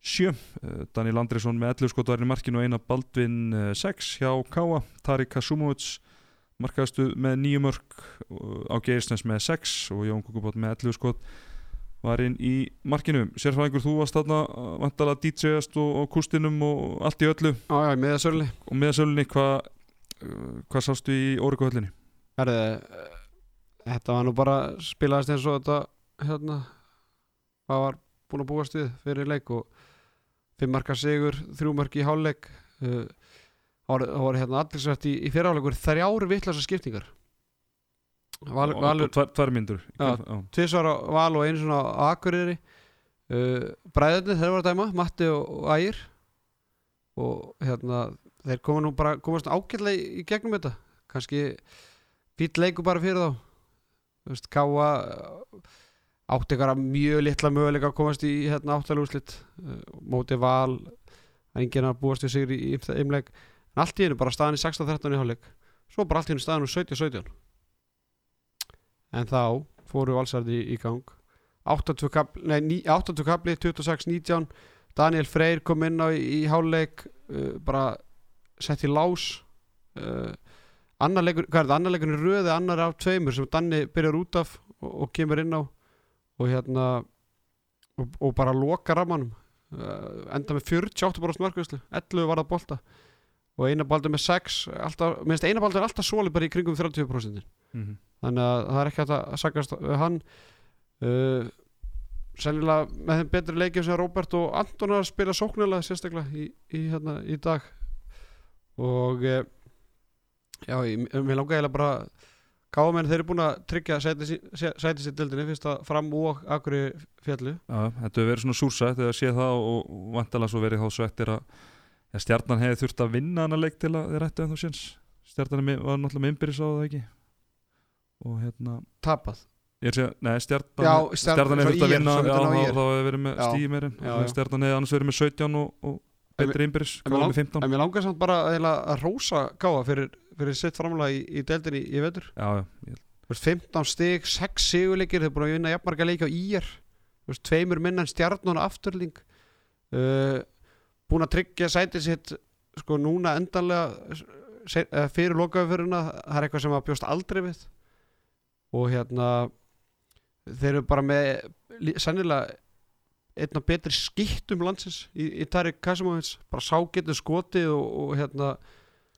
7, uh, Daniel Andrisson með 11 skotvarinn í markinu og eina Baldvin 6 hjá Káa, Tarik Kasumovic markaðastu með nýjumörk á Geirsnes með 6 og Jón Kukubótt með 11 skot var inn í markinu. Sérfræðingur þú varst þarna uh, vantalega DJ-ast og, og kústinum og allt í öllu. Já, já, með það sörli og með sölunni hvað uh, hvað sástu í Órikuhöllinni? Herði, þetta var nú bara spilaðist eins og þetta hérna hvað var búin að búast við fyrir leik og fimm marka sigur, þrjú mark í hálfleik. Uh, það það voru hérna allirsvært í, í fyrirháleikur þrjár vittlasa skiptingar Val, og, Valur tvær, myndur Já. tvisvar á Val og einu svona á Akureyri. Uh, bræðinni þeir voru að dæma Matti og, Ægir. Og hérna þeir koma nú bara komast ágætlega í, í gegnum þetta. Kannski fýll leiku bara fyrir þá. Þú veist, Káa átti ykkur mjög litla möguleika að komast í hérna áttalega úrslit uh, móti Val enginn að búast við sigur í, í imleik en allt í einu bara staðan í 16-13 í hálfleik. Svo bara allt í einu staðan úr 17-17 en þá fóru valsarði í, gang. 82 kapli, nei, ní- 82 kapli 26-19 Daniel Freyr kom inn á í, í háluleik uh, bara sett í lás uh, annar í röði annar af tveimur sem Danni byrjar út af og, og kemur inn á og hérna og, og bara loka rammanum uh, enda með 48% markvæslu 11 var það bolta og eina baldur með 6 alltaf, minnst eina baldur er alltaf soli bara í kringum 30% mm -hmm. þannig að það er ekki hægt að sagast hann. Uh, sennilega með þeim betri leikjum sem Robert og Anton að spila sóknarlega sérstaklega í, í, hérna, í dag. Og uh, já, ég, mér langar eiginlega bara gáðamenn þeir eru búin að tryggja sæti sæti sér dildinni fyrst að fram og akkur fjallu Já, þetta hefur verið svona súrsætt eða sé það og, vantalega svo verið þá svettir að ja, stjarnan hefði þurft að vinna hana leik til að þeir ættu ennþá séns. Stjarnan var náttúrulega með innbyrðis á það ekki? Og hérna að segja, nei stjarnan Já, stjarnan, Stjarnan- hefði þurft að vinna þá, hefði verið með Já. stíð meirinn. Stjarnan hefði annars verið með 17 og, og En betri innbyrðis, en hvað mig með 15 en mér langar samt bara eiginlega að rósa gáða fyrir, fyrir sitt framlega í, í deildinni í vetur. Já, já, ég- Þú veist, 15 stig, 6 sigurleikir eru búin að vinna jafnmarga leiki á Þú veist, tveimur minna en stjarnan afturling. Uh, búin að tryggja sætið sitt sko núna endanlega se, uh, fyrir lokaðuföruna það er eitthvað sem að bjóst aldrei við. Og hérna þeir eru bara með lí- sennilega einn af betri skittum landsins í, í Tarik Kasimovits bara sá getur skotið og, og hérna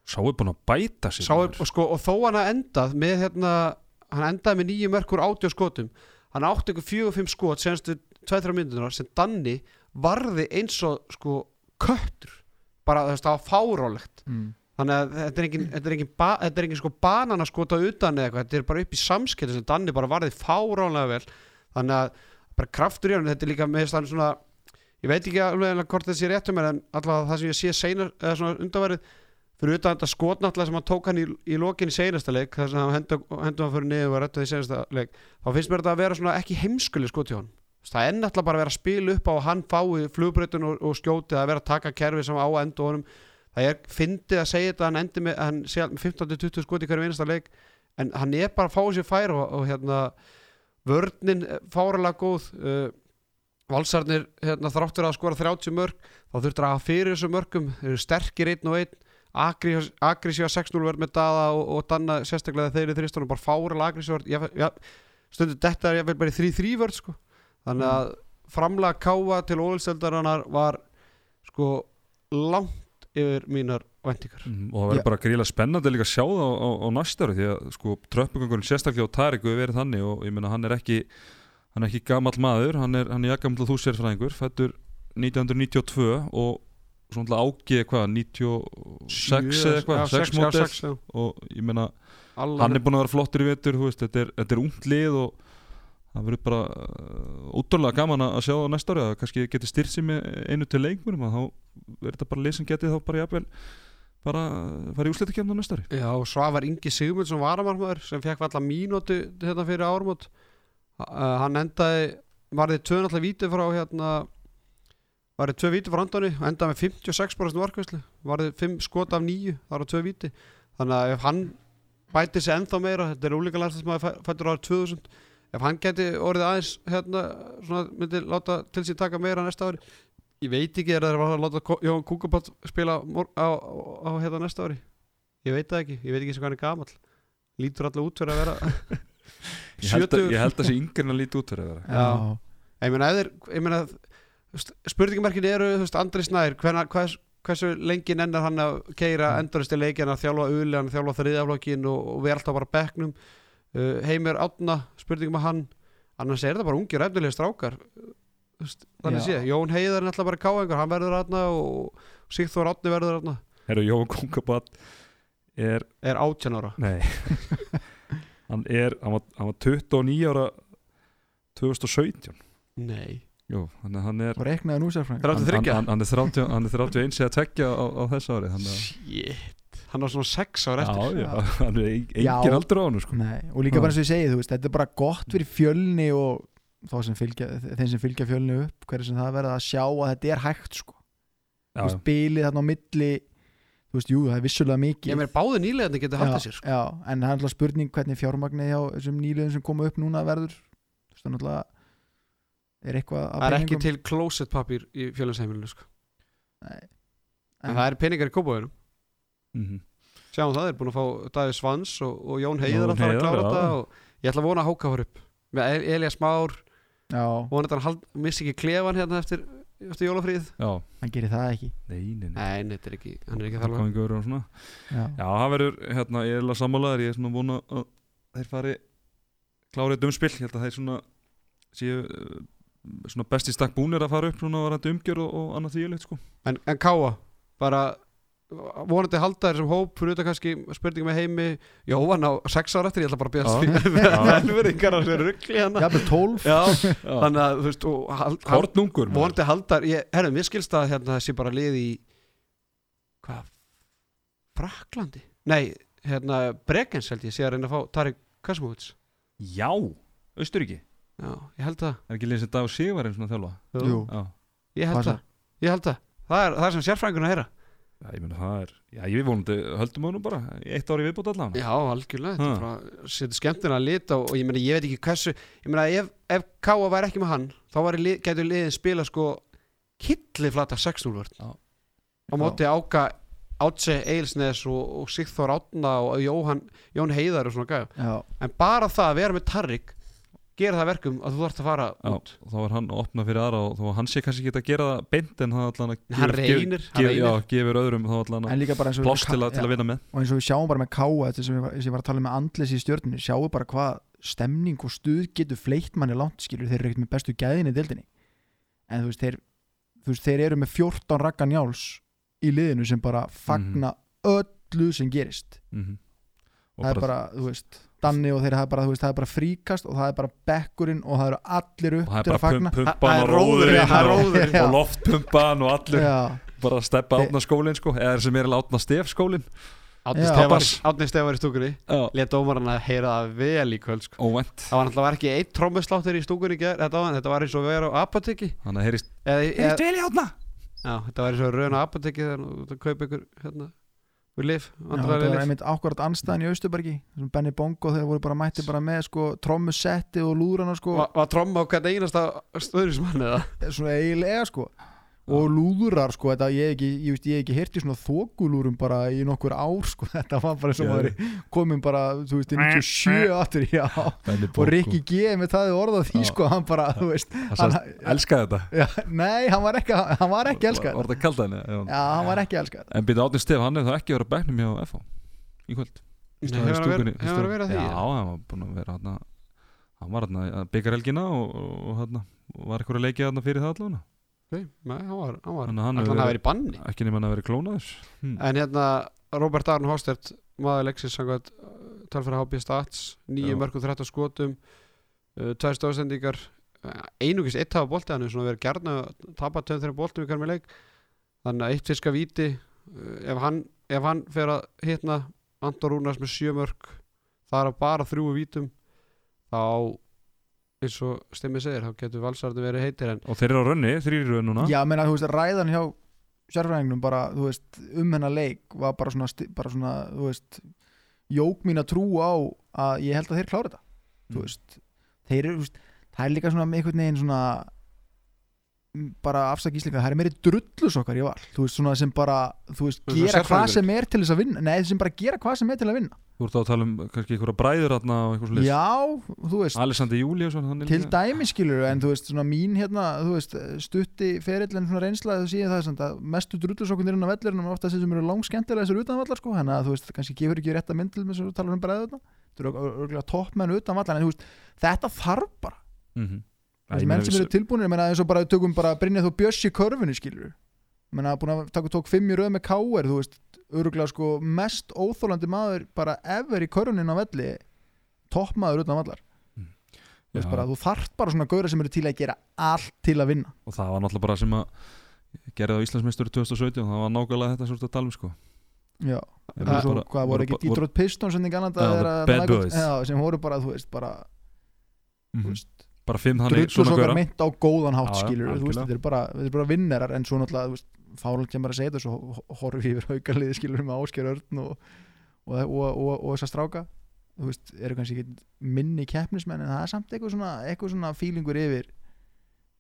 sá er búin að bæta Sá er, og, sko, og þó hann að endað með hérna, hann endaði með nýju mörkur átjó skotum. Hann átti ykkur fjögur fimm skot senstu 2-3 myndunar sem Danni varði eins og sko köttur. Bara þú veist það var fárálegt mm. þannig að þetta er engin, þetta er engin, ba, þetta er engin sko bananaskota utan eða eitthvað. Þetta er bara upp í samskipti sem Danni bara varði fárálega vel. Þannig að bara kraftur í hann þetta er líka með þannig svona ég veit ekki alveg hvort þetta sé rétt um mér en allavega það sem ég sé seinar eða svona undanverið fyrir utan þetta skotnáttlega sem hann tók hann í, í lokin í seinasta leik þar sem hann hendur hendu hann fyrir niður og rettu því seinasta leik þá finnst mér þetta að vera svona ekki heimskuli skot hjá hann það er náttúrulega bara að vera að spila upp á að hann fái flugbreytun og, og skjóti að vera að taka kerfi sem á að enda honum. Það er fyndið að segja þetta að hann endi með, hann sé með 15-20 skoti í hverju einasta leik en hann er bara að fá sér fær og, og hérna vörnin fáralega góð uh, valsarnir hérna, þráttur að skora 30 mörg þá þurftur að hafa fyrir þessu mörgum þeir eru sterkir einn og einn. Agressíva 6-0 verð með Dada og, og Danna sérstaklega þeir eru þristunum bara fáralega agressíva ja, stundu þetta er ég bara í 3-3 vörð sko. Þannig að framlega káa til ólisteildarinnar var sko langt yfir mínar vendingar Mhm, og það verður bara gríla spennandi líka að sjá það á, á, á næsta ári því að sko tröppugangurinn sérstaklega á Tarik hefur verið þannig og ég meina hann er ekki hann er ekki gamall maður, hann er, hann er jakkamall þú sérfræðingur, fættur 1992 og svona ágið hvað, 96 eða eitthvað, 6 mótel og ég meina hann er búin að vera flottur í vetur þetta er, þetta er ungt lið og það verður bara uh, útrúlega gaman að sjá á næsta ári að kannski geti styrt sig með einu til leikmurum að þá verður þetta bara lið sem geti þá bara jafnvel bara fara í úslitakefna á næsta ári. Já, Svavar Ingi Sigmundsson varamarmaður sem fekk valla mínútu hérna fyrir árumót uh, hann endaði varði tvö náttúrulega víti frá hérna varði tvö víti frá Andoni og endaði með 56% varkvæslu varði 5 skot af 9 það var tvö víti. Þannig að ef hann bæti sig ennþá meira þetta er úlíka landslið sem að fættur árið 2000 ef hann geti orðið aðeins hérna svona myndi láta til sín taka meira næsta ári. Ég veit ekki er það að láta Jón Kúkabátt spila á, á, á hérna næsta ári? Ég veit það ekki, ég veit ekki sem hvað hann er gamall. Lítur alltaf út fyrir að vera ég held að, 70 ég held að en að líti út fyrir að vera. Já. ég meina, þeir, ég meina spurningamarkin eru, þú veist, Andri Snær hvenær, hvers, hversu lengi nennar hann að keira endurist í leikin að þjálfa uliðan, þjálfa þriðaflokkin og, og við alltaf bara uh, Heimir Átna, spurningum að hann annars er það bara ungir efnilega strákar veist, þannig sé, Jón Heiðar er alltaf bara káengur, hann verður aðna og Sigþór Átni verður aðna Herru, Jóhann Kongabat er, er 18 ára. Nei. Hann er, hann var, hann var 29 ára 2017 Nei, Jú, hann er og reiknaði nú sérfræðing 33 hann, hann, hann, er 30, hann er 31 eða tekja á, á þessu ári þannig að Shit, hann var svona 6 ára eftir já, já, hann er engin aldur á hann sko. Nei, og líka bara eins og ég segi, þú veist, þetta er bara gott fyrir fjölni og þá sem fylgja, þeim sem fylgja fjölni upp hverju sem það verða að sjá að þetta er hægt sko. veist, bilið þarna á milli þú veist, jú, það er vissulega mikið Ég meina, báði nýlegaðni getur haldið sér sko. já, en það er alltaf spurning hvernig fjármagnið hjá þessum nýliðum sem koma upp núna verður þú veist, það er náttúrulega er eitthvað af Það er ekki til closet papír í fjölandsheimilinu sko. Nei. En það er peningar í kópavöðunum mhm. Sjáum það, þeir er búin að fá Davíð Svans og, og Jón Heiðar að fara að klára þetta og ég ætla að vona að Háka var upp. Með El- Elías Már, já, vona þetta hann hald, missi ekki klefan hérna eftir, eftir jólafríð já, hann gerir það ekki. Nei, nei, nei. Nei, nei, þetta er ekki, hann er ekki að svona. Já, Já, það verður, hérna, ég er alveg sammálaður. Ég er svona vona að þeir fari klárið dumspill, ég held að þeir svona séu uh, svona besti stakk búnir að fara upp svona varandi umgjör og, og annað þvíulegt sko. En, en Káa, bara vonandi halda þér sem hóp fyrir þetta kannski spurning með heimi. Jóhann á sex ára eftir, ég ætla bara að Já. bíða velverðingar á sér ruggli hérna. Jafnvel 12 Já, Já, þannig að þú veist og, hal, hal, Kornungur maður. vonandi haldar ég, herru, mér skilst að hérna, þessi bara lið í hvað Fraklandi? Nei, hérna Bregens held ég sé að reyna að fá Tarik Kasmovits Já, Austuríki Já, ég held það. Er ekki liðin sem Dag og Sigvarinn svona að þjálfa? Jú. Já, Ég held það. Ég held það. Það er, það er sem sérfræðingun að heyra já ég meina það er Já, ég vonandi höldum á nú bara í Eitt ári viðbútt allan. Já, algjörlega Þetta er bara setur skemmtina að lita og, og ég meina, ég veit ekki hversu Ég meina, ef, ef Káa væri ekki með hann þá væri, lið- gætu liðin spila sko killi flata 6-0 vörn. Já. á móti Áka Átse Eilsnes og, og Sigþór Átna og Jóhann, Jón Heiðar og svona gæja já, en bara það að vera með Tarrik gera það verkum að þú þarfst að fara Já, út. og þá var hann að opna fyrir aðra og að hann sé kannski ekki að gera það beint en það allan að hann reynir, gefur öðrum þá allan að en líka bara eins og pláss til, að- til að vinna með. og eins og við sjáum bara með Káa þetta sem ég var, sem ég var að tala um með andlis í stjörnunni sjáum bara hvað stemning og stuð getur fleitt manni langt skilur þeir eru ekkert með bestu gæðin í dildinni en þú veist þeir, þú veist, þeir eru með 14 rakka njáls í liðinu sem bara fagna öllu sem gerist. Mm það er bara, þú veist Danni og þeir er bara, þú veist, það er bara fríkast og það er bara bekkurinn og það eru allir upp til að bara fagna. Það pumpan er og það er og, róðurinn. Já. og loftpumpan og allir Já, bara að steppa átna skólinn sko. Eða sem er átna stef skólinn. Átni. Átni Stefán í stúkunni let dómarinn að heyra það vel í kvöld sko. óvænt. Það var náttúrulega var ekki eitt trommusláttur í stúkunni þetta, var, þetta var eins og að vera á apoteki þannig að heyrist eða, eða, vel í átna. Já, þetta var eins og að rauna á apoteki þegar þú kaupa ykkur hérna, við lif, þetta var einmitt ákvarðat anstæðan í Austubergi sem Benny Bongo þeir voru bara mætti bara með sko trommusetti og lúrana sko. Var, var tromma á hvern einasta stöðurismann eða? Svona eiginlega sko og lúðrar sko, þetta, ég hef ekki, ég, veist, ég hef ekki heyrt í svona þókulúrum bara í nokkur ár sko, þetta var bara sem Já. að komin bara, þú veist, í 97 aftur, já, og Rikki G með það orðað því Já. sko, hann bara, þú veist hann, elskaði þetta já, nei, hann var ekki hann var ekki elskað, Var þetta kalt henni? Já. hann var ekki elskað En byrja Átni Stef, hann er það ekki að vera á bekknum hjá FH í kvöld hefur hann verið- verið að því, Já, ja? hann var búin að vera hann hann var hann byggarhelgina og, og, og var eitthvað að leikja hann fyrir það allavega Nei, nei, hann var, hann var, Þannig að hann hafi verið- verið í banni ekki nema hann að vera klónaður hm. En hérna, Robert Arn Hostert maður leiksins samkvæmt tölfæra HB Stats, nýju Já. mörgum 13 skotum uh, tvær stóðsendingar einugis eitt hafa bolti hann er svona verið gærna að tapa tveim þeirra boltum í hverjum leik þannig að eitt fiska víti uh, ef, hann, ef hann fer að hitna Anton Rúnars með sjö mörg það er að bara þrjúu vítum þá eins og stimmið segir, þá getur valsarði verið heitir en og þeir eru á rönni, þrýri rönn núna já, menna, þú veist, ræðan hjá sérfræðingnum bara, þú veist, um hennar leik var bara svona, bara svona þú veist, jók mín að trú á að ég held að þeir klára þetta þú Mm. veist, þeir eru, þú veist, það er líka svona með einhvern veginn svona bara afsaki íslinga, það er meiri drullus okkar í val, þú veist, svona sem bara þú veist, Svona gera hvað sem er til þess að vinna. Nei, sem bara gera hvað sem er til að vinna. Þú ert á að tala um kannski einhverja bræður þarna og eitthvað svo já, þú veist, Alessandi Júliusson hann er til dæmi skilur en þú veist, svona mín hérna, þú veist stutti ferillin svona reynsla þú séð það að mestu drullusokkunir inn á vellirinn og ofta þessi sem eru langskemmtilega þessar utanvallar sko, þannig að þú veist, kannski gefur ekki rétta mynd til með þess þessi menn sem eru tilbúinir, ég meina eins og bara tökum bara Brynja þú Björs í körfunni skilur ég meina búin að taka tók fimm í röð með káer þú veist, örgulega sko mest óþólandi maður bara ever í körfunin á velli toppmaður utanvallar þú veist Já. bara, þú þarft bara svona gauðra sem eru til að gera allt til að vinna. Og það var náttúrulega bara sem að gerði á Íslandsmeistur 2017 það var nákvæmlega þetta svolítið að tala um sko. Já, það voru voru ekki Detroit Pistons já, sem voru bara, þú veist, bara Mhm. þú veist, bara fimm þannig drullu svo gauðra. mynd á góðan hátt Já, skilur, þú veist, algjörlega. þetta er bara, bara vinnerar en svo náttúrulega, fáralt kemur að segja þetta svo horfi yfir haukaliði skilur með Ásker Örn og, og, og, og, og þessa stráka þú veist, eru kannski ekki minni keppnismenn en það er samt eitthvað svona, eitthvað svona fílingur yfir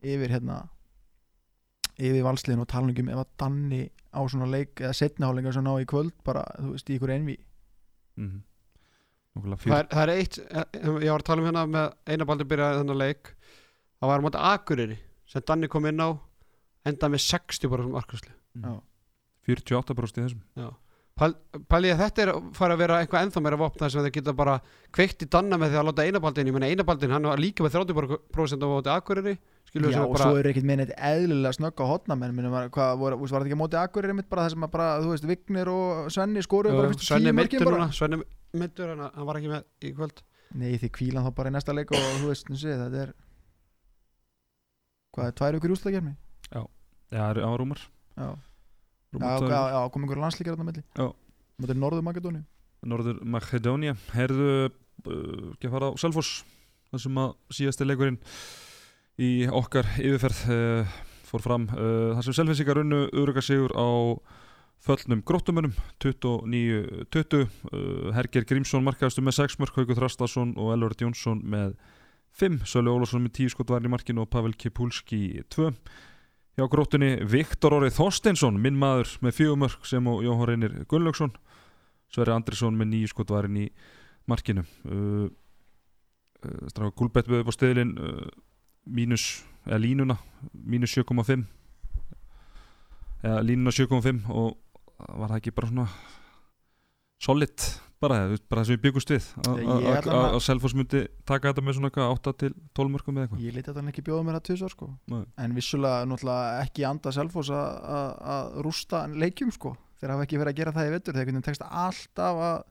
yfir hérna yfir valsliðin og talningum ef að Danni á svona leik eða setnihálingar sem ná í kvöld bara, þú veist, í ykkur envi Mhm. Nákvæmlega það er, það er eitt eh, ég var að tala um hérna með einabaldi byrjaði þennan leik. Það var móti Akureyri sem Danni kom inn á enda með 60 bara sem markvæslu Já. 48% í þessum. Pæl, pæli ég að þetta er að fara að vera eitthvað ennþá meira vopna sem þeir geta bara kveikt í Danna með því að láta einabaldin ég menna einabaldin hann var líka með 30% á móti Akureyri. Já, og bara svo eru ekkert með neitt eðlilega snögg á hotnamenn minnum var, hvað, voru, var þetta ekki móti Akureyri mitt bara það sem að bara, þú veist, Vignir og Svenni skoruðu bara fyrstu mittur bara? núna Svenni mittur hann, hann var ekki með í kvöld. Nei, því kvílan þá bara í næsta leik og þú veist, sé, þetta er hvað er, tvær ykkur úslagjarni? Já, það Já, já, Rúmar já, já, kom einhver landslíkar þarna á milli? Já. Móti Norður Makedóni Norður Makedónia Herðu uh, ekki að fara á Selfoss þar sem að síðasti leikurinn í okkar yfirferð uh, fór fram uh, þar sem Selfissingar unnu öruga sigur á föllnum gróttumunum 29-20 uh, Herger Grímsson markaðastu með 6 mörg Haugur Þrastason og Elvard Jónsson með 5 Sölu Ólafsson með 10 skot var í markinu og Pavel Kipulski 2 hjá gróttunni Viktor Orri Þorsteinsson minn maður með 4 mörg sem og Jóhann Reynir Gunnlaugsson Sverri Andrisson með nýju skotvarinn í markinu. Uh, uh, Stráka Gulbett við upp á stöðlin uh, mínus, eða línuna mínus 7,5 eða línuna 7,5 og var það ekki bara svona solid bara, bara það sem við byggust við? Að- að- að að- að Selfoss myndi taka þetta með svona eitthvað 8 til 12 mörgum eða eitthvað? Ég liti þetta ekki bjóða mér að tvisar sko. Nei. En vissulega náttúrulega ekki anda Selfoss að- að að rústa leikjum sko. Þeir hafa ekki verið að gera það í vettur Þeir kunni tekst alltaf að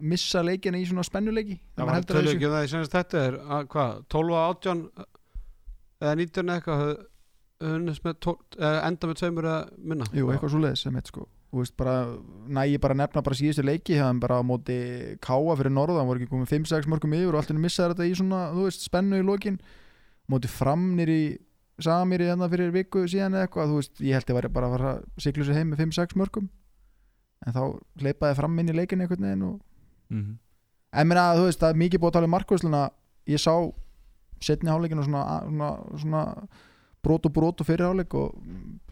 missa leikina í svona spennuleiki. Það var heldur að ekki það ég senast þetta er að, hvað, 12 og 18 eða 19 eða eitthvað höfðu- höfðu unnist með 12 eða enda með tveimur eða minna? Jú, eitthvað svo leiðis sem eitt sko veist bara, næ ég bara að nefna bara síðustu leiki hefðan bara á móti káa fyrir norðan voru ekki komið 5-6 mörgum yfir og allt henni missaði þetta í svona, þú veist, spennu í lokin móti framnir í samir í hérna fyrir viku síðan eða eitthvað þú veist, ég held ég væri bara að fara að sigla sér heim með 5-6 mörgum en þá hleypaði fram inn í leikin einhvern veginn og mm -hmm. en meina, þú veist, það er mikið búið að tala um markvæsluna ég sá setni hálfleikin og svona, svona, svona brot og brot og fyrir hálfleik og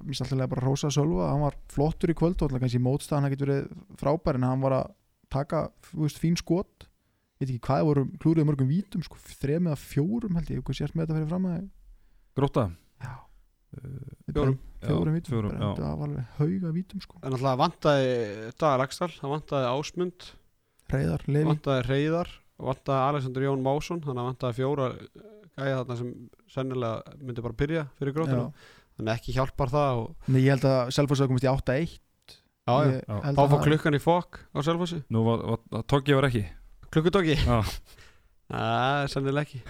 mér stætti alltaf bara að rósa Sölva. Hann var flottur í kvöld og alltaf kannski mótstæðan hann getur verið frábær en hann var að taka þú veist, fín skot. Ég veit ekki hvað voru klúrið mörgum vítum sko, þrem eða fjórum held ég, hvað sést með þetta fyrir fram að Gróta já, Fjórum. fjórum. Vítum. fjórum, já. þetta var alveg hauga vítum sko. En alltaf vantaði Dagar Lagsdal, það vantaði Ásmund vantaði Reyðar og vantaði Alexander Jón Másson þannig að vantaði fjóra gæja þarna sem sennilega myndi bara byrja fyrir grótuna þannig að ekki hjálpar það og Nei, ég held að Selfoss hafa komist í 8-1 já, já. Ég Já. held þá að fór klukkan í fokk á Selfossi. Nú var, var, ekki? Klukkudóki Já, er sennilega ekki.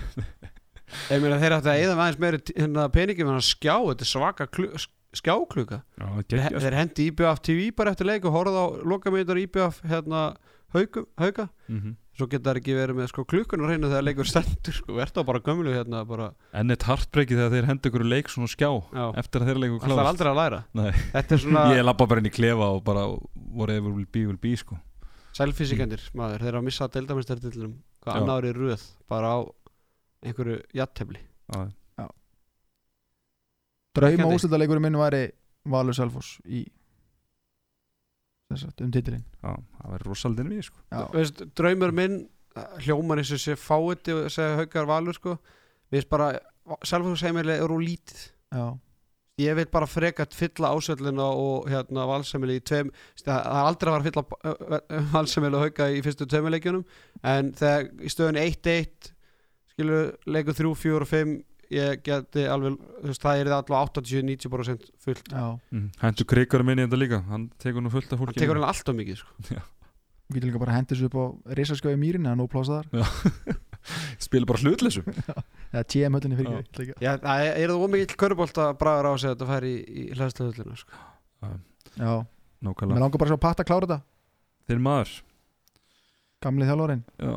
Ég meina þeir ætti að eða með aðeins meiri hérna peningi með hann skjá, þetta er svaka klu, skjákluka já Þeir, hendi IBF TV bara eftir leik og horfðu á lokamítar IBF hérna hauka, hauka. Mhm. Svo geta það ekki verið með sko klukkun og reyna þegar leikur stendur sko, verður á bara gömlu hérna bara, Enn eitt hartbreykið þegar þeir hendur ykkur leik svona skjá já, eftir að þeir leikur það er kláðast aldrei að læra. Nei. þetta er svona Ég lappa bara inn í klefa og bara whatever will be will be sko. Sælfísikandir maður, þeir eru að missa deildamestardillum hvað Já. annar í röð bara á einhverju jattefli Já, Drauma úrslitaleikurinn minn væri Valur Selfoss í að um titilinn. Já, það verður rosaldinn við sko. Veist, draumur minn hljómar eins og sé fáiði og segja haugar valur sko. Við veist bara, selfhóðsheimili eru úr lítið. Já, ég vil bara frekart fylla ásöllina og hérna valsemili í tveim það er aldrei að fara að fylla valsemili og hauga í fyrstu tveimuleikjunum en þegar í stöðunni 1-1 skilur leikur 3, 4 og 5 ég geti alveg, þú veist, það er það allavega 80-90% fullt. Já. Mm. Hendur krigarum inn í þetta líka Hann tekur nú fullt af hann fólki tekur hann alltaf mikið sko. Þú getur líka bara að henda þessu upp á risaskjöfi mýrin eða nú plása þar. Spila bara hlutleysu. Eða TM höllinni fyrir ekki líka. Já, það er það ómikið körubolta braður á sig að þetta fær í, í hlæðsluðullina sko. Já, mér langar bara svo að patta að klára þetta Þinn maður. Gamli þjálfórin Já.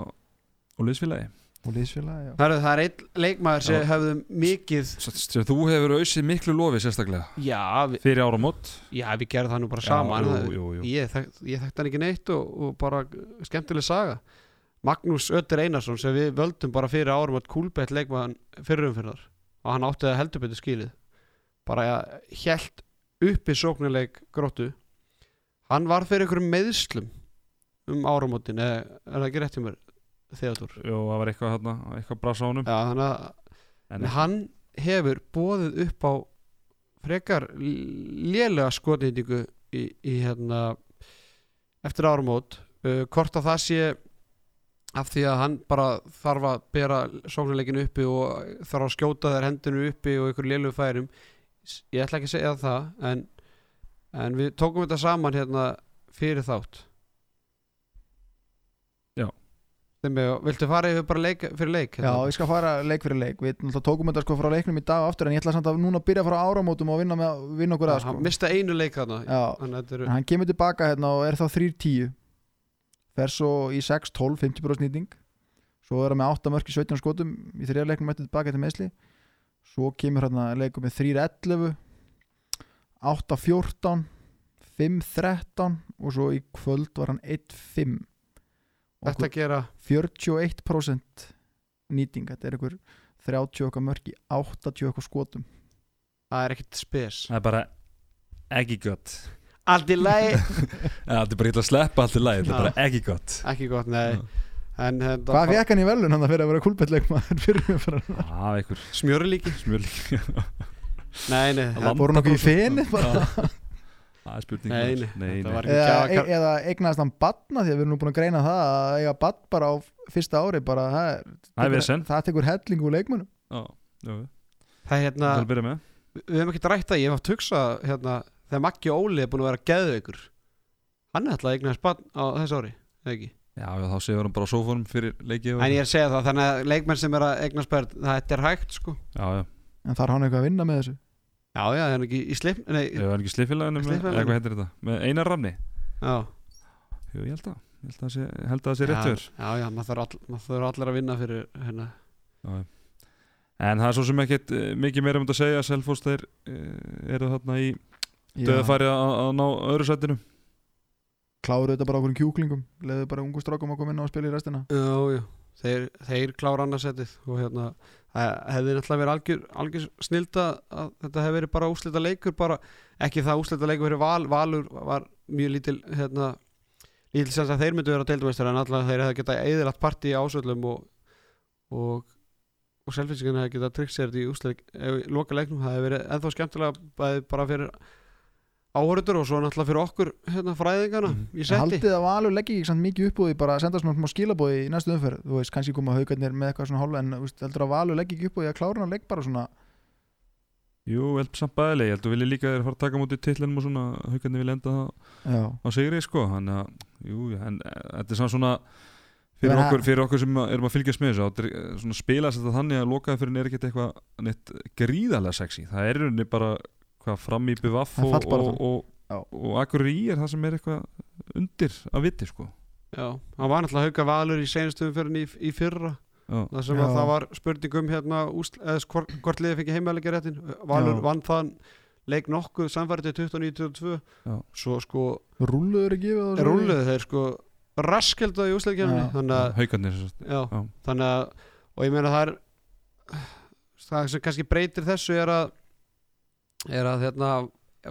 Og liðsfélagi og liðsfélagi já. það er, það er einn leikmaður sem Já. hefðum mikið sem þú hefur auðsið miklu lofi sérstaklega. Já, við, fyrir áramót. Já, við gerðum það nú bara Já, saman. jú, jú, jú. ég, þekkt, hann ekki neitt og, og bara skemmtileg saga. Magnús Ötter Einarsson sem við völdum bara fyrir árum að kúlbett leikmaðan fyrrum fyrir þar og hann átti að heldur betur skilið. Bara helt uppi sóknuleik gróttu. Hann var fyrir einhverjum meðslum um áramótin eða er það ekki rétt hjá mér Theodor Jó, það var eitthvað, hérna, eitthvað brasa á honum. Já, þannig að en hann hefur bóðið upp á frekar lélega skotnýtingu í, í hérna eftir áramót. Uh, hvort að það sé af því að hann bara þarf að bera sóknarleikin uppi og þarf að skjóta þær hendinu uppi og ykkur lélegu færum ég ætla ekki að segja það en, en við tókum þetta saman hérna fyrir þátt Já. Þeim, viltu fara yfir bara leik fyrir leik Já, ég skal fara leik fyrir leik. Við tókum þetta sko frá leiknum í dag og aftur en ég ætla samt að núna byrja frá áramótum og vinna, með, vinna okkur að sko. hann mista einu leik þarna. Já, að eru hann kemur tilbaka hérna og er þá 3-10 fer svo í 6-12 50% nýting. Svo er hann með 8 mörk í 17 skotum í þriða leiknum eftir tilbaka til meðsli svo kemur hérna leikum með 3-11 8-14 5-13 og svo í kvöld var hann 1-5 og Þetta gera 41% nýting þetta er einhver 30 okkar mörk í 80 okkar skotum. Það er ekkert spes. Það er bara ekki gott. Allt í ja, það er bara illa að sleppa allt í lagi það er bara ekki gott. Ekki gott, nei. En hérna hvað fekk hann í velun hann fyrir að vera fyrir fyrir Já, einhver Smjörlíki. smjörlík Nei, nei Það voru nokkuð í feni bara Það er spurning Nei, nei, nei, eða, e eða eignaðist hann batna því að við erum nú búin að greina það að eiga bat bara á fyrsta ári bara það, er, Það tekur hellingu úr leikmunum Já, já, Það er hérna með? Við hefum ekki rætt það Ég hef haft hugsað hérna Þegar Maggi Óli er búin að vera geðveikur Hann er alltaf að eignast bann á þessu ári eða ekki? Já, já, þá séu hann bara á sófónum fyrir leikið og- En ég er að segja það Þannig að leikmenn sem er að eignast börn Það er hægt sko. Já, já, en þarf hann eitthvað að vinna með þessu Já, já, það er ekki í slip Nei, ég var ekki sliffélaginu með, Sliffélaginu. eða hvað heitir þetta? Með einar rafni? Já. Jú, ég held að, ég held að það sé, held að það sé rétt Já, já, já, maður þarf all, maður þarf allir að vinna fyrir hérna. Já, já. En það er svo sem ekkert eh, mikið meira um þetta að segja. Selfoss þeir eh, eru þarna í döðafæri að, að ná öðru sætinu. Kláru þetta bara okkur kjúklingum. Leðu bara ungu strákum að koma inn á að spila í restina. Já, já, þeir, þeir klára annarsettið og hérna, það hefði náttúrulega verið algjör, algjör snilda að þetta hefði verið bara úslita leikur bara ekki það úslita leikur fyrir val Valur var mjög lítil hérna, lítil sem að þeir myndu vera deildumestar en alltaf þeir hefði getað eðilagt partí í ásöldum og og, og selfinsingin hefði getað þetta í úsleik loka leiknum, það hefði verið ennþá skemmtilega bara fyrir áhörður og svo náttúrulega fyrir okkur hérna, fræðingana Mhm. í setti. Haldið að Valur leggja ekki samt mikið upp úr því bara senda svona smá skilabóði í næstu umferð. Þú veist, kannski koma haugarnir með eitthvað svona hálfa en þú veist, heldur að Valur leggja ekki upp úr því að klára hann legg bara svona? Jú, vel samt bæðileg, ég held að vilja líka þeir fara að taka mútið titlinum og svona haugarnir vilja enda það Já, á sigri sko. Þannig að, jú, en eh, þetta er svona fyrir okkur, fyrir okkur sem erum að fylgjast með þessu er, eh, svona spilast þetta þannig að lokaði fyrir er ekkert eitthvað gríðarlega sexy. Það er bara hvað fram í BVF Það og, og, og, og, og akkur í er það sem er eitthvað undir að viti sko. Já, hann var náttúrulega hauka valur í senustu umferðin í, í fyrra. Já, þar sem Já. að það var spurning um hérna úsl, eða, hvort, hvort liði fengi heimalega réttin Valur Já. vann þann leik nokkuð samfærið til 29-22 Já. svo sko rúluður ekki við það rúluðu þeir sko raskeldaði í úsleikjafni þannig þannig að og ég meina það er það sem kannski breytir þessu er að er að hérna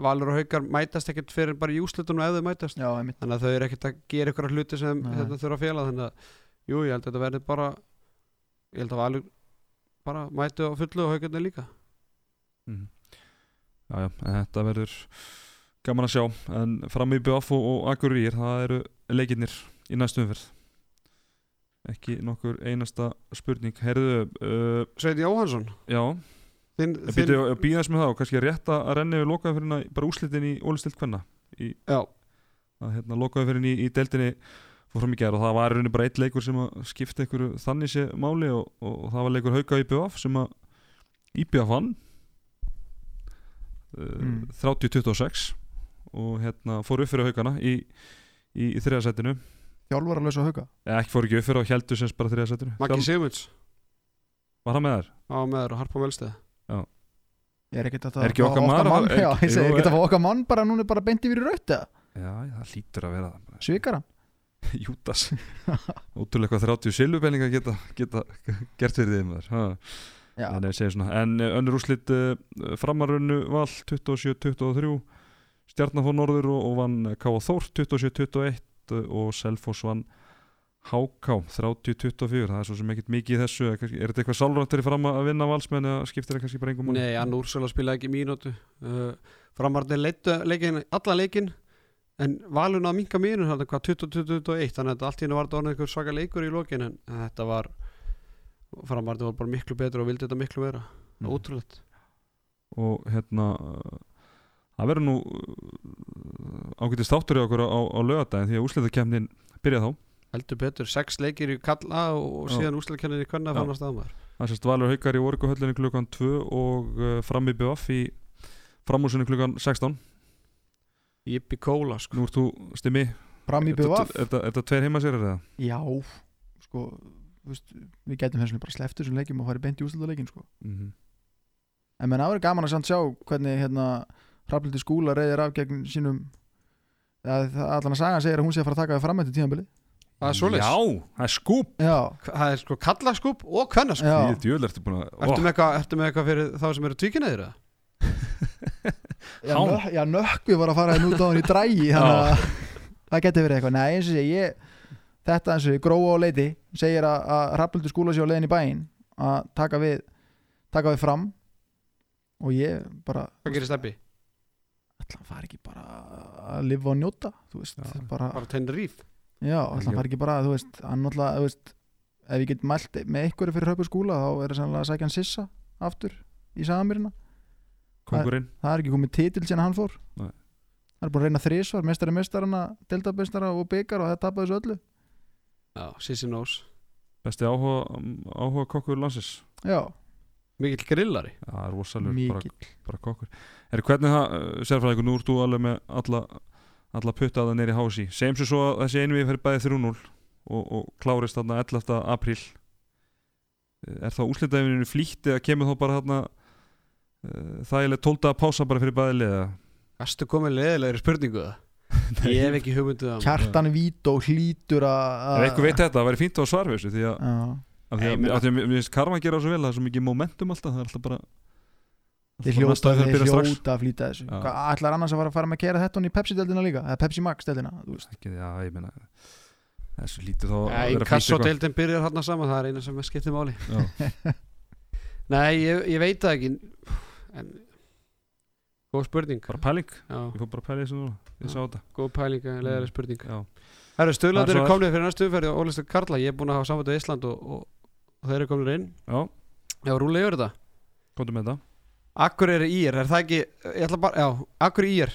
Valur og Haukar mætast ekkert fyrir bara í úslitunum ef þau mætast. Já, þannig að þau eru ekkert að gera ykkur hluti sem Nei. hérna, þurfa að fjela þannig að jú, ég held að þetta verði bara ég held að Valur bara mæti á fullu og Haukarnir líka. Mhm. Já, já, en þetta verður gaman að sjá. En fram í BF og, og Akureyri það eru leikirnir í næstu umferð. Ekki nokkur einasta spurning. Herðu, uh, Sveiti Jóhansson já þinn, Býtu að býða þess með það og kannski rétt að renna við lokaði fyrir bara úslitin í ólistilt kvenna í, já, að hérna lokaði fyrir í, í deildinni fór fram í gerð og það var í rauninni bara eitt leikur sem að skipta einhverju þannig sé máli og, og það var leikur hauka í BF sem að IBF vann uh, Mm. 30-26 og hérna fór upp fyrir haukana í, í, í þriðasætinu Þjálfur að lausa hauga eða ekki fór ekki upp fyrir og heldur sem bara þriðasætinu Maggi Sigmunds. Var hann með þær? á með þær og Harpa Velsteð Ég er ekkert að Er ekki okkar mann? Já, er- ég segi ekkert er- að fá okkar mann bara núna er bara beint yfir í raut eða? Já, það hlýtur að vera það. Svikar hann? Jútas Ótrúlega eitthvað 30 silfupenninga geta, geta gert fyrir þeim þar en, eh, önnur úrslit uh, framarunnu val 27-23 Stjarnar fór norður og, og vann K.A. Þór 27-21 og Selfoss vann HK 30-24 það er svo sem ekkert mikið í þessu er, er þetta eitthvað sálrættur í fram að vinna valsmenn eða skiptir það kannski bara engum máli? Nei, Ann Úrsula spilaði ekki mínútu uh, Framarnir leittu leikin, alla leikin en valun að minka mínur þetta hvað 20-21 þannig að allt í hennu var þetta orðið einhver svaka leikur í lokin en þetta var framarnir var bara miklu betur og vildi þetta miklu meira Mm. ótrúlegt og hérna það verður nú uh, ágætist þáttur í okkur á, á lögadaginn því að úrslitakefnin byrja þá heldur betur, sex leikir í kalla og síðan úsleikennir í kvenna Já. fann að staðmaður það sést Valur Haukar í Orguhöllinni klukkan 2 og uh, fram í BF í framhúsinu klukkan 16 Jippi Kóla sko. Nú ert þú stimmi fram í Er þetta- BVF er þetta- er tveir heimasýrar eða? Já, sko veist, Við gætum þessum bara sleppt þessum leikjum og farið beint í úrslutaleikin sko. Mm En menn það verður gaman að samt sjá hvernig hérna Hrafnildi skúla reyðir af gegn sínum ja, það, allan að saga segir að hún sé að fara að taka það fram eftir tíðanbili Það er svoleiðis. Já, það er skúp. Já, það er sko kallaskúp og kvennaskúp. Já. Ég er djöðlega ertu búin að ertu, með eitthvað, ertu með eitthvað fyrir þá sem eru tvíkinniðir eða? já, nö, já nökkvi var að fara hérna út á hann í drægi þannig að það getur verið eitthvað. Nei, eins og sé, ég þetta eins og gróa á leiti segir að, að Hrafnildi skúla sé á leiðin í bæinn að taka við taka við fram. Og ég bara Hvað gerir ætla hann fari ekki bara að lifa og njóta bara, Bara Tenerife já, hann fari ekki bara þú veist, hann náttúrulega, þú veist ef ég get mælt með einhverju fyrir höfu skúla þá er það sannlega að sækja hann sissa aftur í sagamýrina, Kongurinn það er ekki komið titil síðan hann fór. Nei. það er búin að reyna þrísvar, mestari mestarana deltabestara og byggar og það tapaði þessu öllu. Já, Sissi Nós. Besti áhuga, áhuga kokkur landsins. Já, Mikill grillari. Já, það er rosalur bara, mikið bara kokkur. Er hvernig það, uh, sérfræðingur, nú ert þú alveg með alla, alla puttaða neyri hási Segjum sér svo þessi einvið fyrir bæði 3-0 og, og klárist þarna 11. apríl Er þá úslitaðinu flýtt eða kemur þá bara þarna uh, þægileg 12. pása bara fyrir bæði liða Gastu komið leðilegri spurningu það? Ég hef ekki hugmynduð um Kjartan Vító hlýtur að Ef eitthvað veit þetta, það væri fínt á að já, af því að, Karma gera svo vel það er svo mikið momentum alltaf það er alltaf bara Þeir hljóta, umferð að flýta þessu. Hvað ætlar annars að fara að fara með að kera þetta í Pepsi-deldina líka? Eða Pepsi Max-deldina þú veist. ekki, já, ég meina þessu lítur þá að flýtt Inkasso-deildin byrjar hann saman, það er eina sem skiptir máli. Nei, ég, ég veit það ekki en góð spurning. Bara pæling, Já, ég fór bara að núna. Ég sá þetta. Góð pæling, leðileg spurning. Já, Herru, stöðlandir Það er eru svo komnið fyrir næstu umferði og Ólistur Karla, ég er búin að hafa samvættu í Ísland og, þeir eru komin inn. Já, Já, rúlega yfir þetta með þetta Akureyri ír, er það ekki ég ætla bara, já, Akureyri ír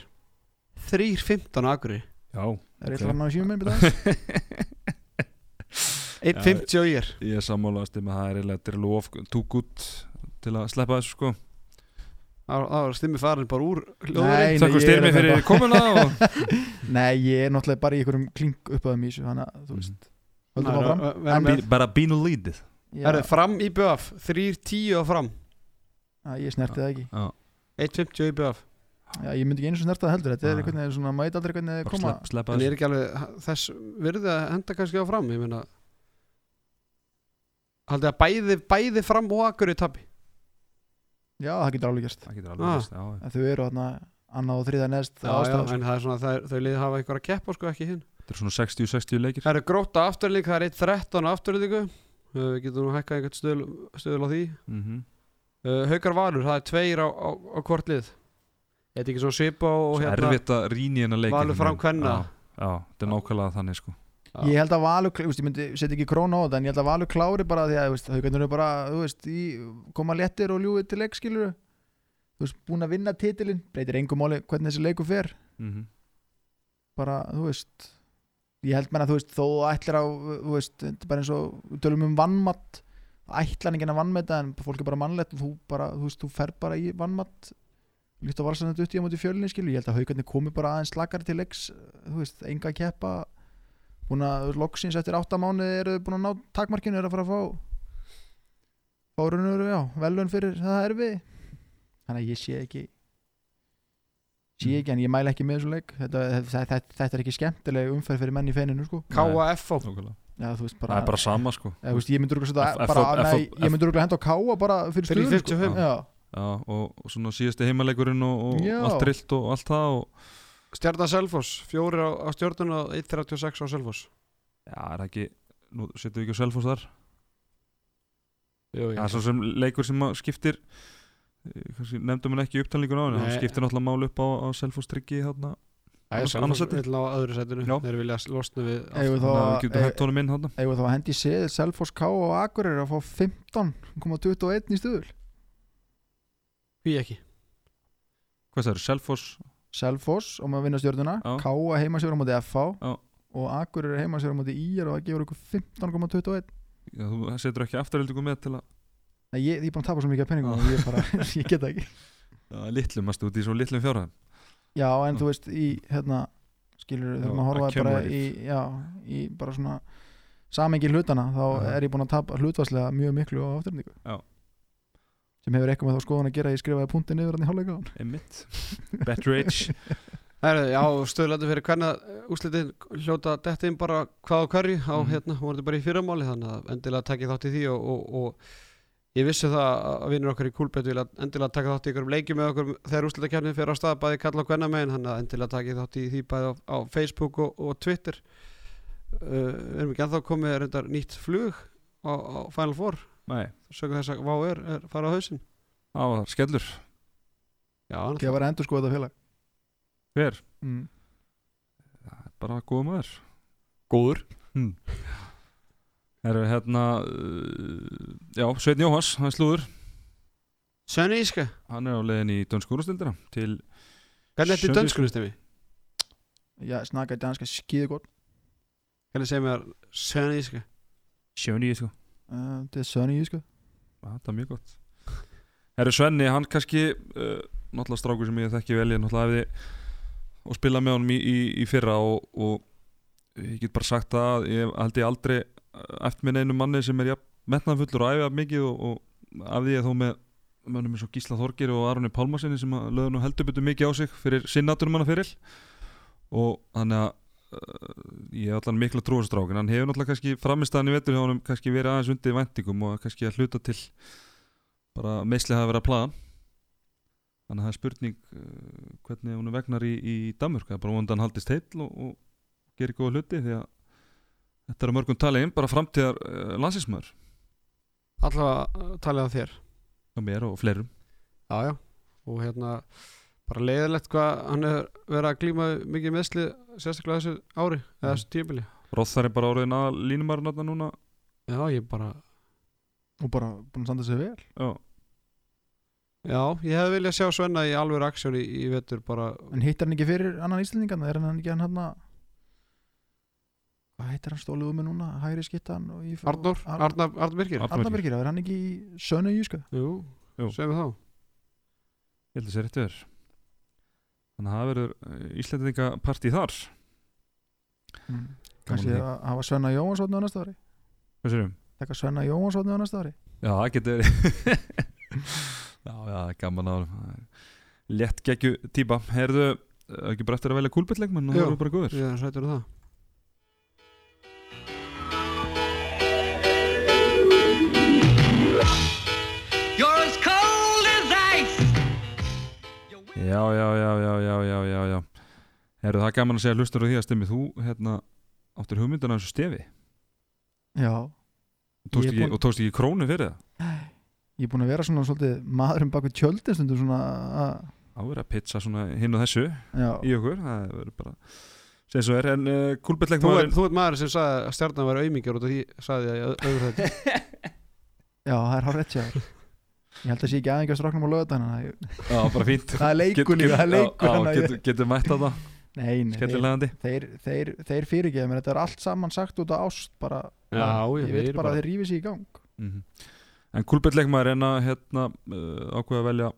3.15 á Akureyri. Já, Það er Ok. eitthvað hann á sjöum minn 1.50 á ír ég er sammálaðast með að það er eiginlega er lof good til að sleppa þessu sko. Það var stimmi farin bara úr Nei, hljóðurinn Takk fyrir ég er styrmi þetta fyrir komuna og Nei, ég er náttúrulega bara í einhverjum klink upp á þeim í þessu Þannig að, þú veist Höldum Nei, áfram. ö- ö- verðum Bí- með- bara bínu lítið. Já, Herru, fram í BF 3.10 á fram já, Ég snerti það ekki. Já, 1.50 í BF Já, ég myndi ekki einu sem snerta það heldur. Þetta er Já. einhvern veginn svona, maður veit aldrei hvernig bara koma. slepp, En ég er ekki alveg þess virði að henda kannski á fram Ég meina Haldið að bæði, bæði fram og Akureyri tapi? Já, það getur alveg gerst. Það getur Ah. alveg veist, já, já. En Þau eru þarna annað og þriða nest Já, já, en það er svona, það er, þau liði hafa eitthvað að keppa sko ekki hinn. Þetta er svona 60-60 leikir. Það eru gróta afturlík, það er 1.13 afturlíku. Við getum nú hækkað einhvern stöðul, stöðul á því. Mm uh, Haukar Valur, það er tveir á, á, á hvort lið. Þetta er ekki svona svipa og svo hérna erfitt að rýna í hennar leik Valur fram kvenna. já, þetta er nákvæmlega þannig sko. Já. Ég held að Valur, þú veist, ég myndi setja ekki krónu á þetta En ég held að Valur klári bara því að, þú veist, haugarnir eru bara, þú veist, í, koma léttir og ljúið til leik, skilur Þú veist, búin að vinna titilinn Breytir engum máli hvernig þessi leiku fer. Mm Bara, þú veist Ég held menna, þú veist, þó ætlir á, þú veist, þetta er bara eins og við tölum um vannmatt ætlan ekki að vannmeta en fólk er bara mannlegt og þú bara, þú veist, þú fer bara í vannmatt líkt á valsarnat uti á móti fjölinni skilur, ég held að haugarnir komi bara aðeins slakari til leiks, þú veist, enga að keppa. Búin að loksins eftir átta mánuði eru búin að ná takmarkinu eru að fara að fá fórunur, já, velun fyrir það er við þannig að ég sé ekki sé ekki, en ég mæla ekki með þessu leik. Þetta, þetta, þetta, þetta er ekki skemmtileg umferð fyrir menn í feininu, sko. KFO nákvæmlega já, þú veist, það bara, er bara sama sko. Þú veist, ég myndur okkur ég okkur henda á káa bara fyrir Fyrir stöðun, sko. 55. já, já, og, og svona síðasti heimaleikurinn og, og allt trillt og allt það og Stjarnan Selfoss, fjóri á, á stjórnun og 1.36 á Selfoss. Já, er það ekki nú setjum við ekki á Selfoss þar. Það er svo sem leikur sem að skiptir eh, nefndum hann ekki upptalningun á henni. Hann Nei. skiptir náttúrulega mál upp á, á Selfoss tryggi þarna Er Selfoss vill á öðru setinu. Þeir vilja losna við Eða þá að hendi séð Selfoss K og Akureyri að fá 15,21 í stuðul? Hví ekki. Hvað það eru, Selfoss? Selfoss og maður vinna stjórnuna. K að heimasjóra á móti FH Já. og Akureyri heimasjóra á móti IR og það gefur okkur 15,21 já, þú setur ekki afturhaldingu með til að Nei, ég, ég er bara að tapa svo mikið af penningum ég, bara, ég get það ekki. Já, litlum, maður út í svo litlum fjárhæðum Já, en þú veist, í hérna skilur, þegar maður horfa bara í, já, í bara svona samengi hlutana, þá Já. er ég búin að tapa hlutvarslega mjög miklu á afturhendingu Já. sem hefur eitthvað með þá skoðan að gera ég skrifaði punkti niður hann í hálfleikaðan Emmitt, better age já, stöðlandi fyrir hvernig úslitin hljóta detti inn bara hvað og hverju á Mhm. hérna, voru þetta bara í fyrramáli þannig að endilega takið þátt í því og, og, og ég vissi það að vinnur okkar í kúlbett vilja endilega taka þátt í ykkurum leikjum með okkur þegar úslitakefnin fyrir á stað bæði kalla og hvenna megin þannig að endilega takið þátt í því bæði á, á Facebook og, og Twitter. Uh, við erum ekki ennþá komið reyndar nýtt flug á, á Final Four? Nei, sögum þess að Vá er, er fara á það var skellur. Já, hann Ég var endur skoða þetta félag. Hver, mm. það er bara góða maður. Góður? hm. erum við hérna uh, já, Sveitn Jóhans, hann slúður Sönni Íska, hann er á leiðin í dönskúrastildina til hvernig er þetta Sönni dönskunustemi? Já, snakka danska skýði gott Hvernig segir mér Sönni Íska? sjöni sko. uh, Þetta er Sönni Jíska Já, það er mjög gott Herru Svenni, hann kannski uh, náttúrulega strákur sem ég þekki vel ég náttúrulega hefði og spila með honum í, í, í fyrra og, og ég get bara sagt það að ég held ég aldrei eftir minn einu manni sem er jafn metnaðfullur og æfið mikið og, og af því að þó með mönnum eins og Gísla Þorgir og Aronni Pálmarsinni sem að lögðu nú heldur betur mikið á sig fyrir sinnaturum hann fyrir og þannig að uh, ég hef allan mikla trúastrákin hann hefur náttúrulega kannski framistæðan í vetur hjá honum kannski verið aðeins undir væntingum og kannski að hluta til bara meðsli hafa verið að plaða þannig að það er spurning uh, hvernig hún vegnar í, í Danmörk er bara vonandi að hann haldist heill og, og gerir góða hluti því að þetta er að mörgum talið inn bara framtíðar uh, landsinsmaður allavega talið á þér. Og mér og fleirum. Já, já, og hérna bara leiðilegt hvað hann er verið að glíma mikið meðsli sérstaklega þessu ári, eða þessu tímabili. Rothar er bara orðin að línumarinn þarna núna. Já, ég bara, og bara búin að standa sig vel. Já, já, ég hefði viljað sjá Svenna í alveg aksjón í, í vetur bara, en hittar hann ekki fyrir annan Íslandingan er hann ekki hann hann hvað heitir hann stóluðu með núna? Hægri skittan og í- Arnór, Ar- Arnar, Birgir Arnar Birgir, er hann ekki í Sönu Júska Jú, Jú. segjum við þá. Ég held að það sé rétt verður þannig að það verður Íslandinga partí þar. Mm. kannski Gaman að hafa Svenna Jóhansson á næsta ári? Hvað sérum? taka Svenna Jóhansson á næsta ári? Já, það getur Já, já, er gaman að létt geggju típa. Heyrðu, eh, ekki bara eftir að velja kúlbyrleikmenn og Jú. það eru bara góður er sættur um það Já, já, já, já, já, já, já, já. Heyrðu, það er gaman að segja hlustur á því að stemmi Þú, hérna, áttir hugmyndan af þessu stefi? Já, og tókst, Ég ekki, búinn- og tókst ekki krónu fyrir það? Ég er búin að vera svona svolítið maðurinn bak við tjöldin stundum svona að, Á verið að pizza svona hinn og þessu já, í okkur Það verður bara Segð svo er, en uh, Þú ert, kúlbyrleikmaðurinn þú ert maður sem sagði að stjarnan var auðmingjar út af því sagði ég í öðru þetta já, það er hár rétt sér ég held að sé ekki aðeins stráknum á löðan Já, bara fínt. Það er það ég- getur, getur mætt að það nei, nei, þeir, þeir, þeir, þeir fyrirgeða mér þetta er allt saman sagt út af ást bara, Já, ég ég veit bara bara að þeir rífi sér í gang. Mhm. En Kulbjörn er en að hérna, uh, ákveða að velja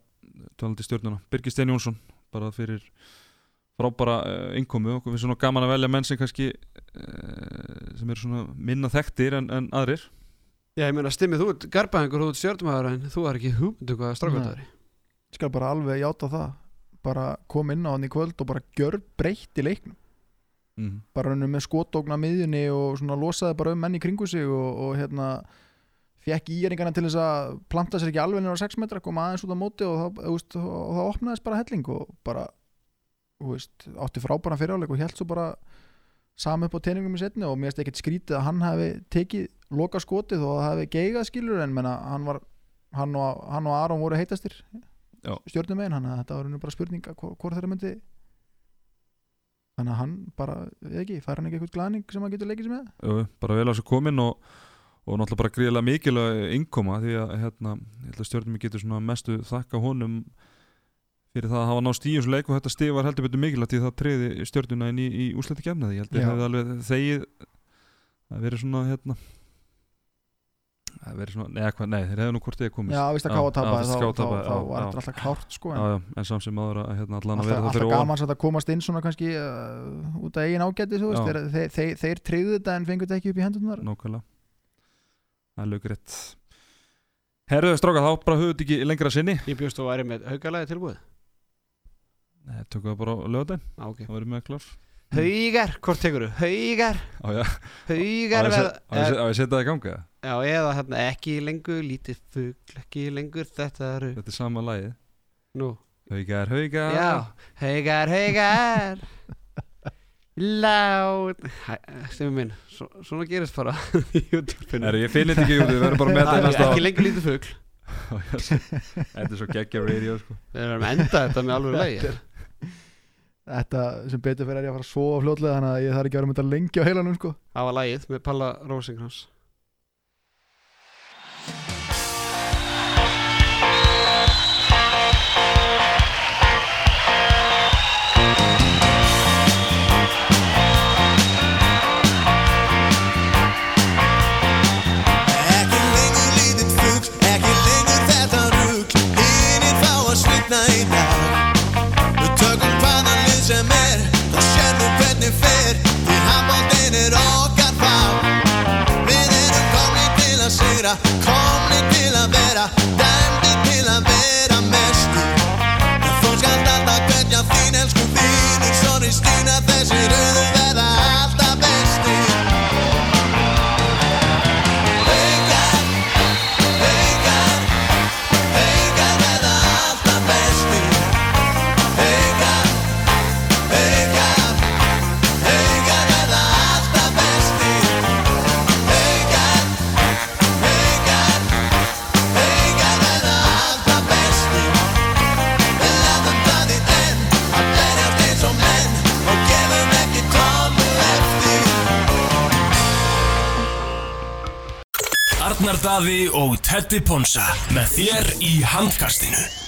talandi stjórnuna, Birgir Steinn Jónsson bara fyrir frábara uh, innkomu. Og við svona gaman að velja menn sem kannski uh, sem eru svona minna þekktir en, en aðrir Já, ég meina stimmið þú ert garbaðingur, þú ert stjórnumæður en þú er ekki hugmyndu hvað strákvöldari ég skal bara alveg játa það. Bara kom inn á hann í kvöld og bara gjör breytt í leiknum. Mm. bara hann með skotókna miðjunni og svona losaði bara um menn í kringu sig og, og hérna fekk íringarna til þess að planta sér ekki alveg nýra á 6 metra, koma aðeins út á móti og það, veist, og það opnaðist bara helling og bara veist, átti frábæran fyriráleik og held svo bara sami upp á teiningum í setni og mér finnst ekkert skrítið að hann hefði tekið loka skotið og hefði geigað skilur en menna, hann var hann og, hann og Aron voru heitastir stjórnum megin, hann að þetta var rauninu bara spurning að hvor, hvor þeirra myndi þannig að hann bara, ekki, fær hann ekki eitthvað glaning sem hann getur leikið sér með? Jú, bara vel á þessu komin og, og náttúrulega bara gríðilega mikilvæg innkoma því að hérna, að stjórnum getur svona mestu þakka honum fyrir það að hafa nást í þessu leik og þetta stig var heldur betur mikilvægt því það treyði stjórnuna inn í, í úsleiti gefnaði ég held að það hefði alveg þegið. Að verið svona hérna að verið svona, neða hvað, nei, þeir hefðu nú hvort þið komist. Já, að Já, káa já, tapaði fyrst þá, var þetta alltaf klárt sko, en já, já, en samt sem áður að hérna, allan að alltaf, vera það alltaf fyrir ofan. gaman samt að komast inn svona kannski uh, út af eigin ágæti þú veist, þeir, þeir, þeir, þeir treyðu þetta en fengur þetta ekki upp í er Herðu stráka, þá bara höfðu þetta ekki lengra sinni. Ég bjóst þú að væri með haugalæði tilbúið Nei, tökum við bara á lögadaginn Á, ok. Það verður með klar Haugar, hvort tekur þú? Haugar, Á haugar á ég á á setja það í ganga? Já, eða hérna ekki lengur lítið fugl, ekki lengur þetta eru Þetta er sama lagið. Nú, Haugar, haugar. Já, haugar, haugar. Lát Stemmi minn, svo, svona gerist bara í. Herru, ég finn þetta ekki út, við verðum bara með þetta í Það næsta Ekki lengur lítið fugl. Á, Þetta er svo geggja radio sko. Við að enda þetta með alveg lagi Þetta sem betur fyrir er ég að fara að sofa fljótlega þannig að ég þarf ekki að vera með þetta lengi á heilanum sko. Það var lagið með Palla Rósingrans primavera, come primavera, dambi primavera μες του Καθώς γατάτα παιδιά φθήνες κουμπίνεις οριστή να Arnar Daði og Teddy Ponsa með þér í handkastinu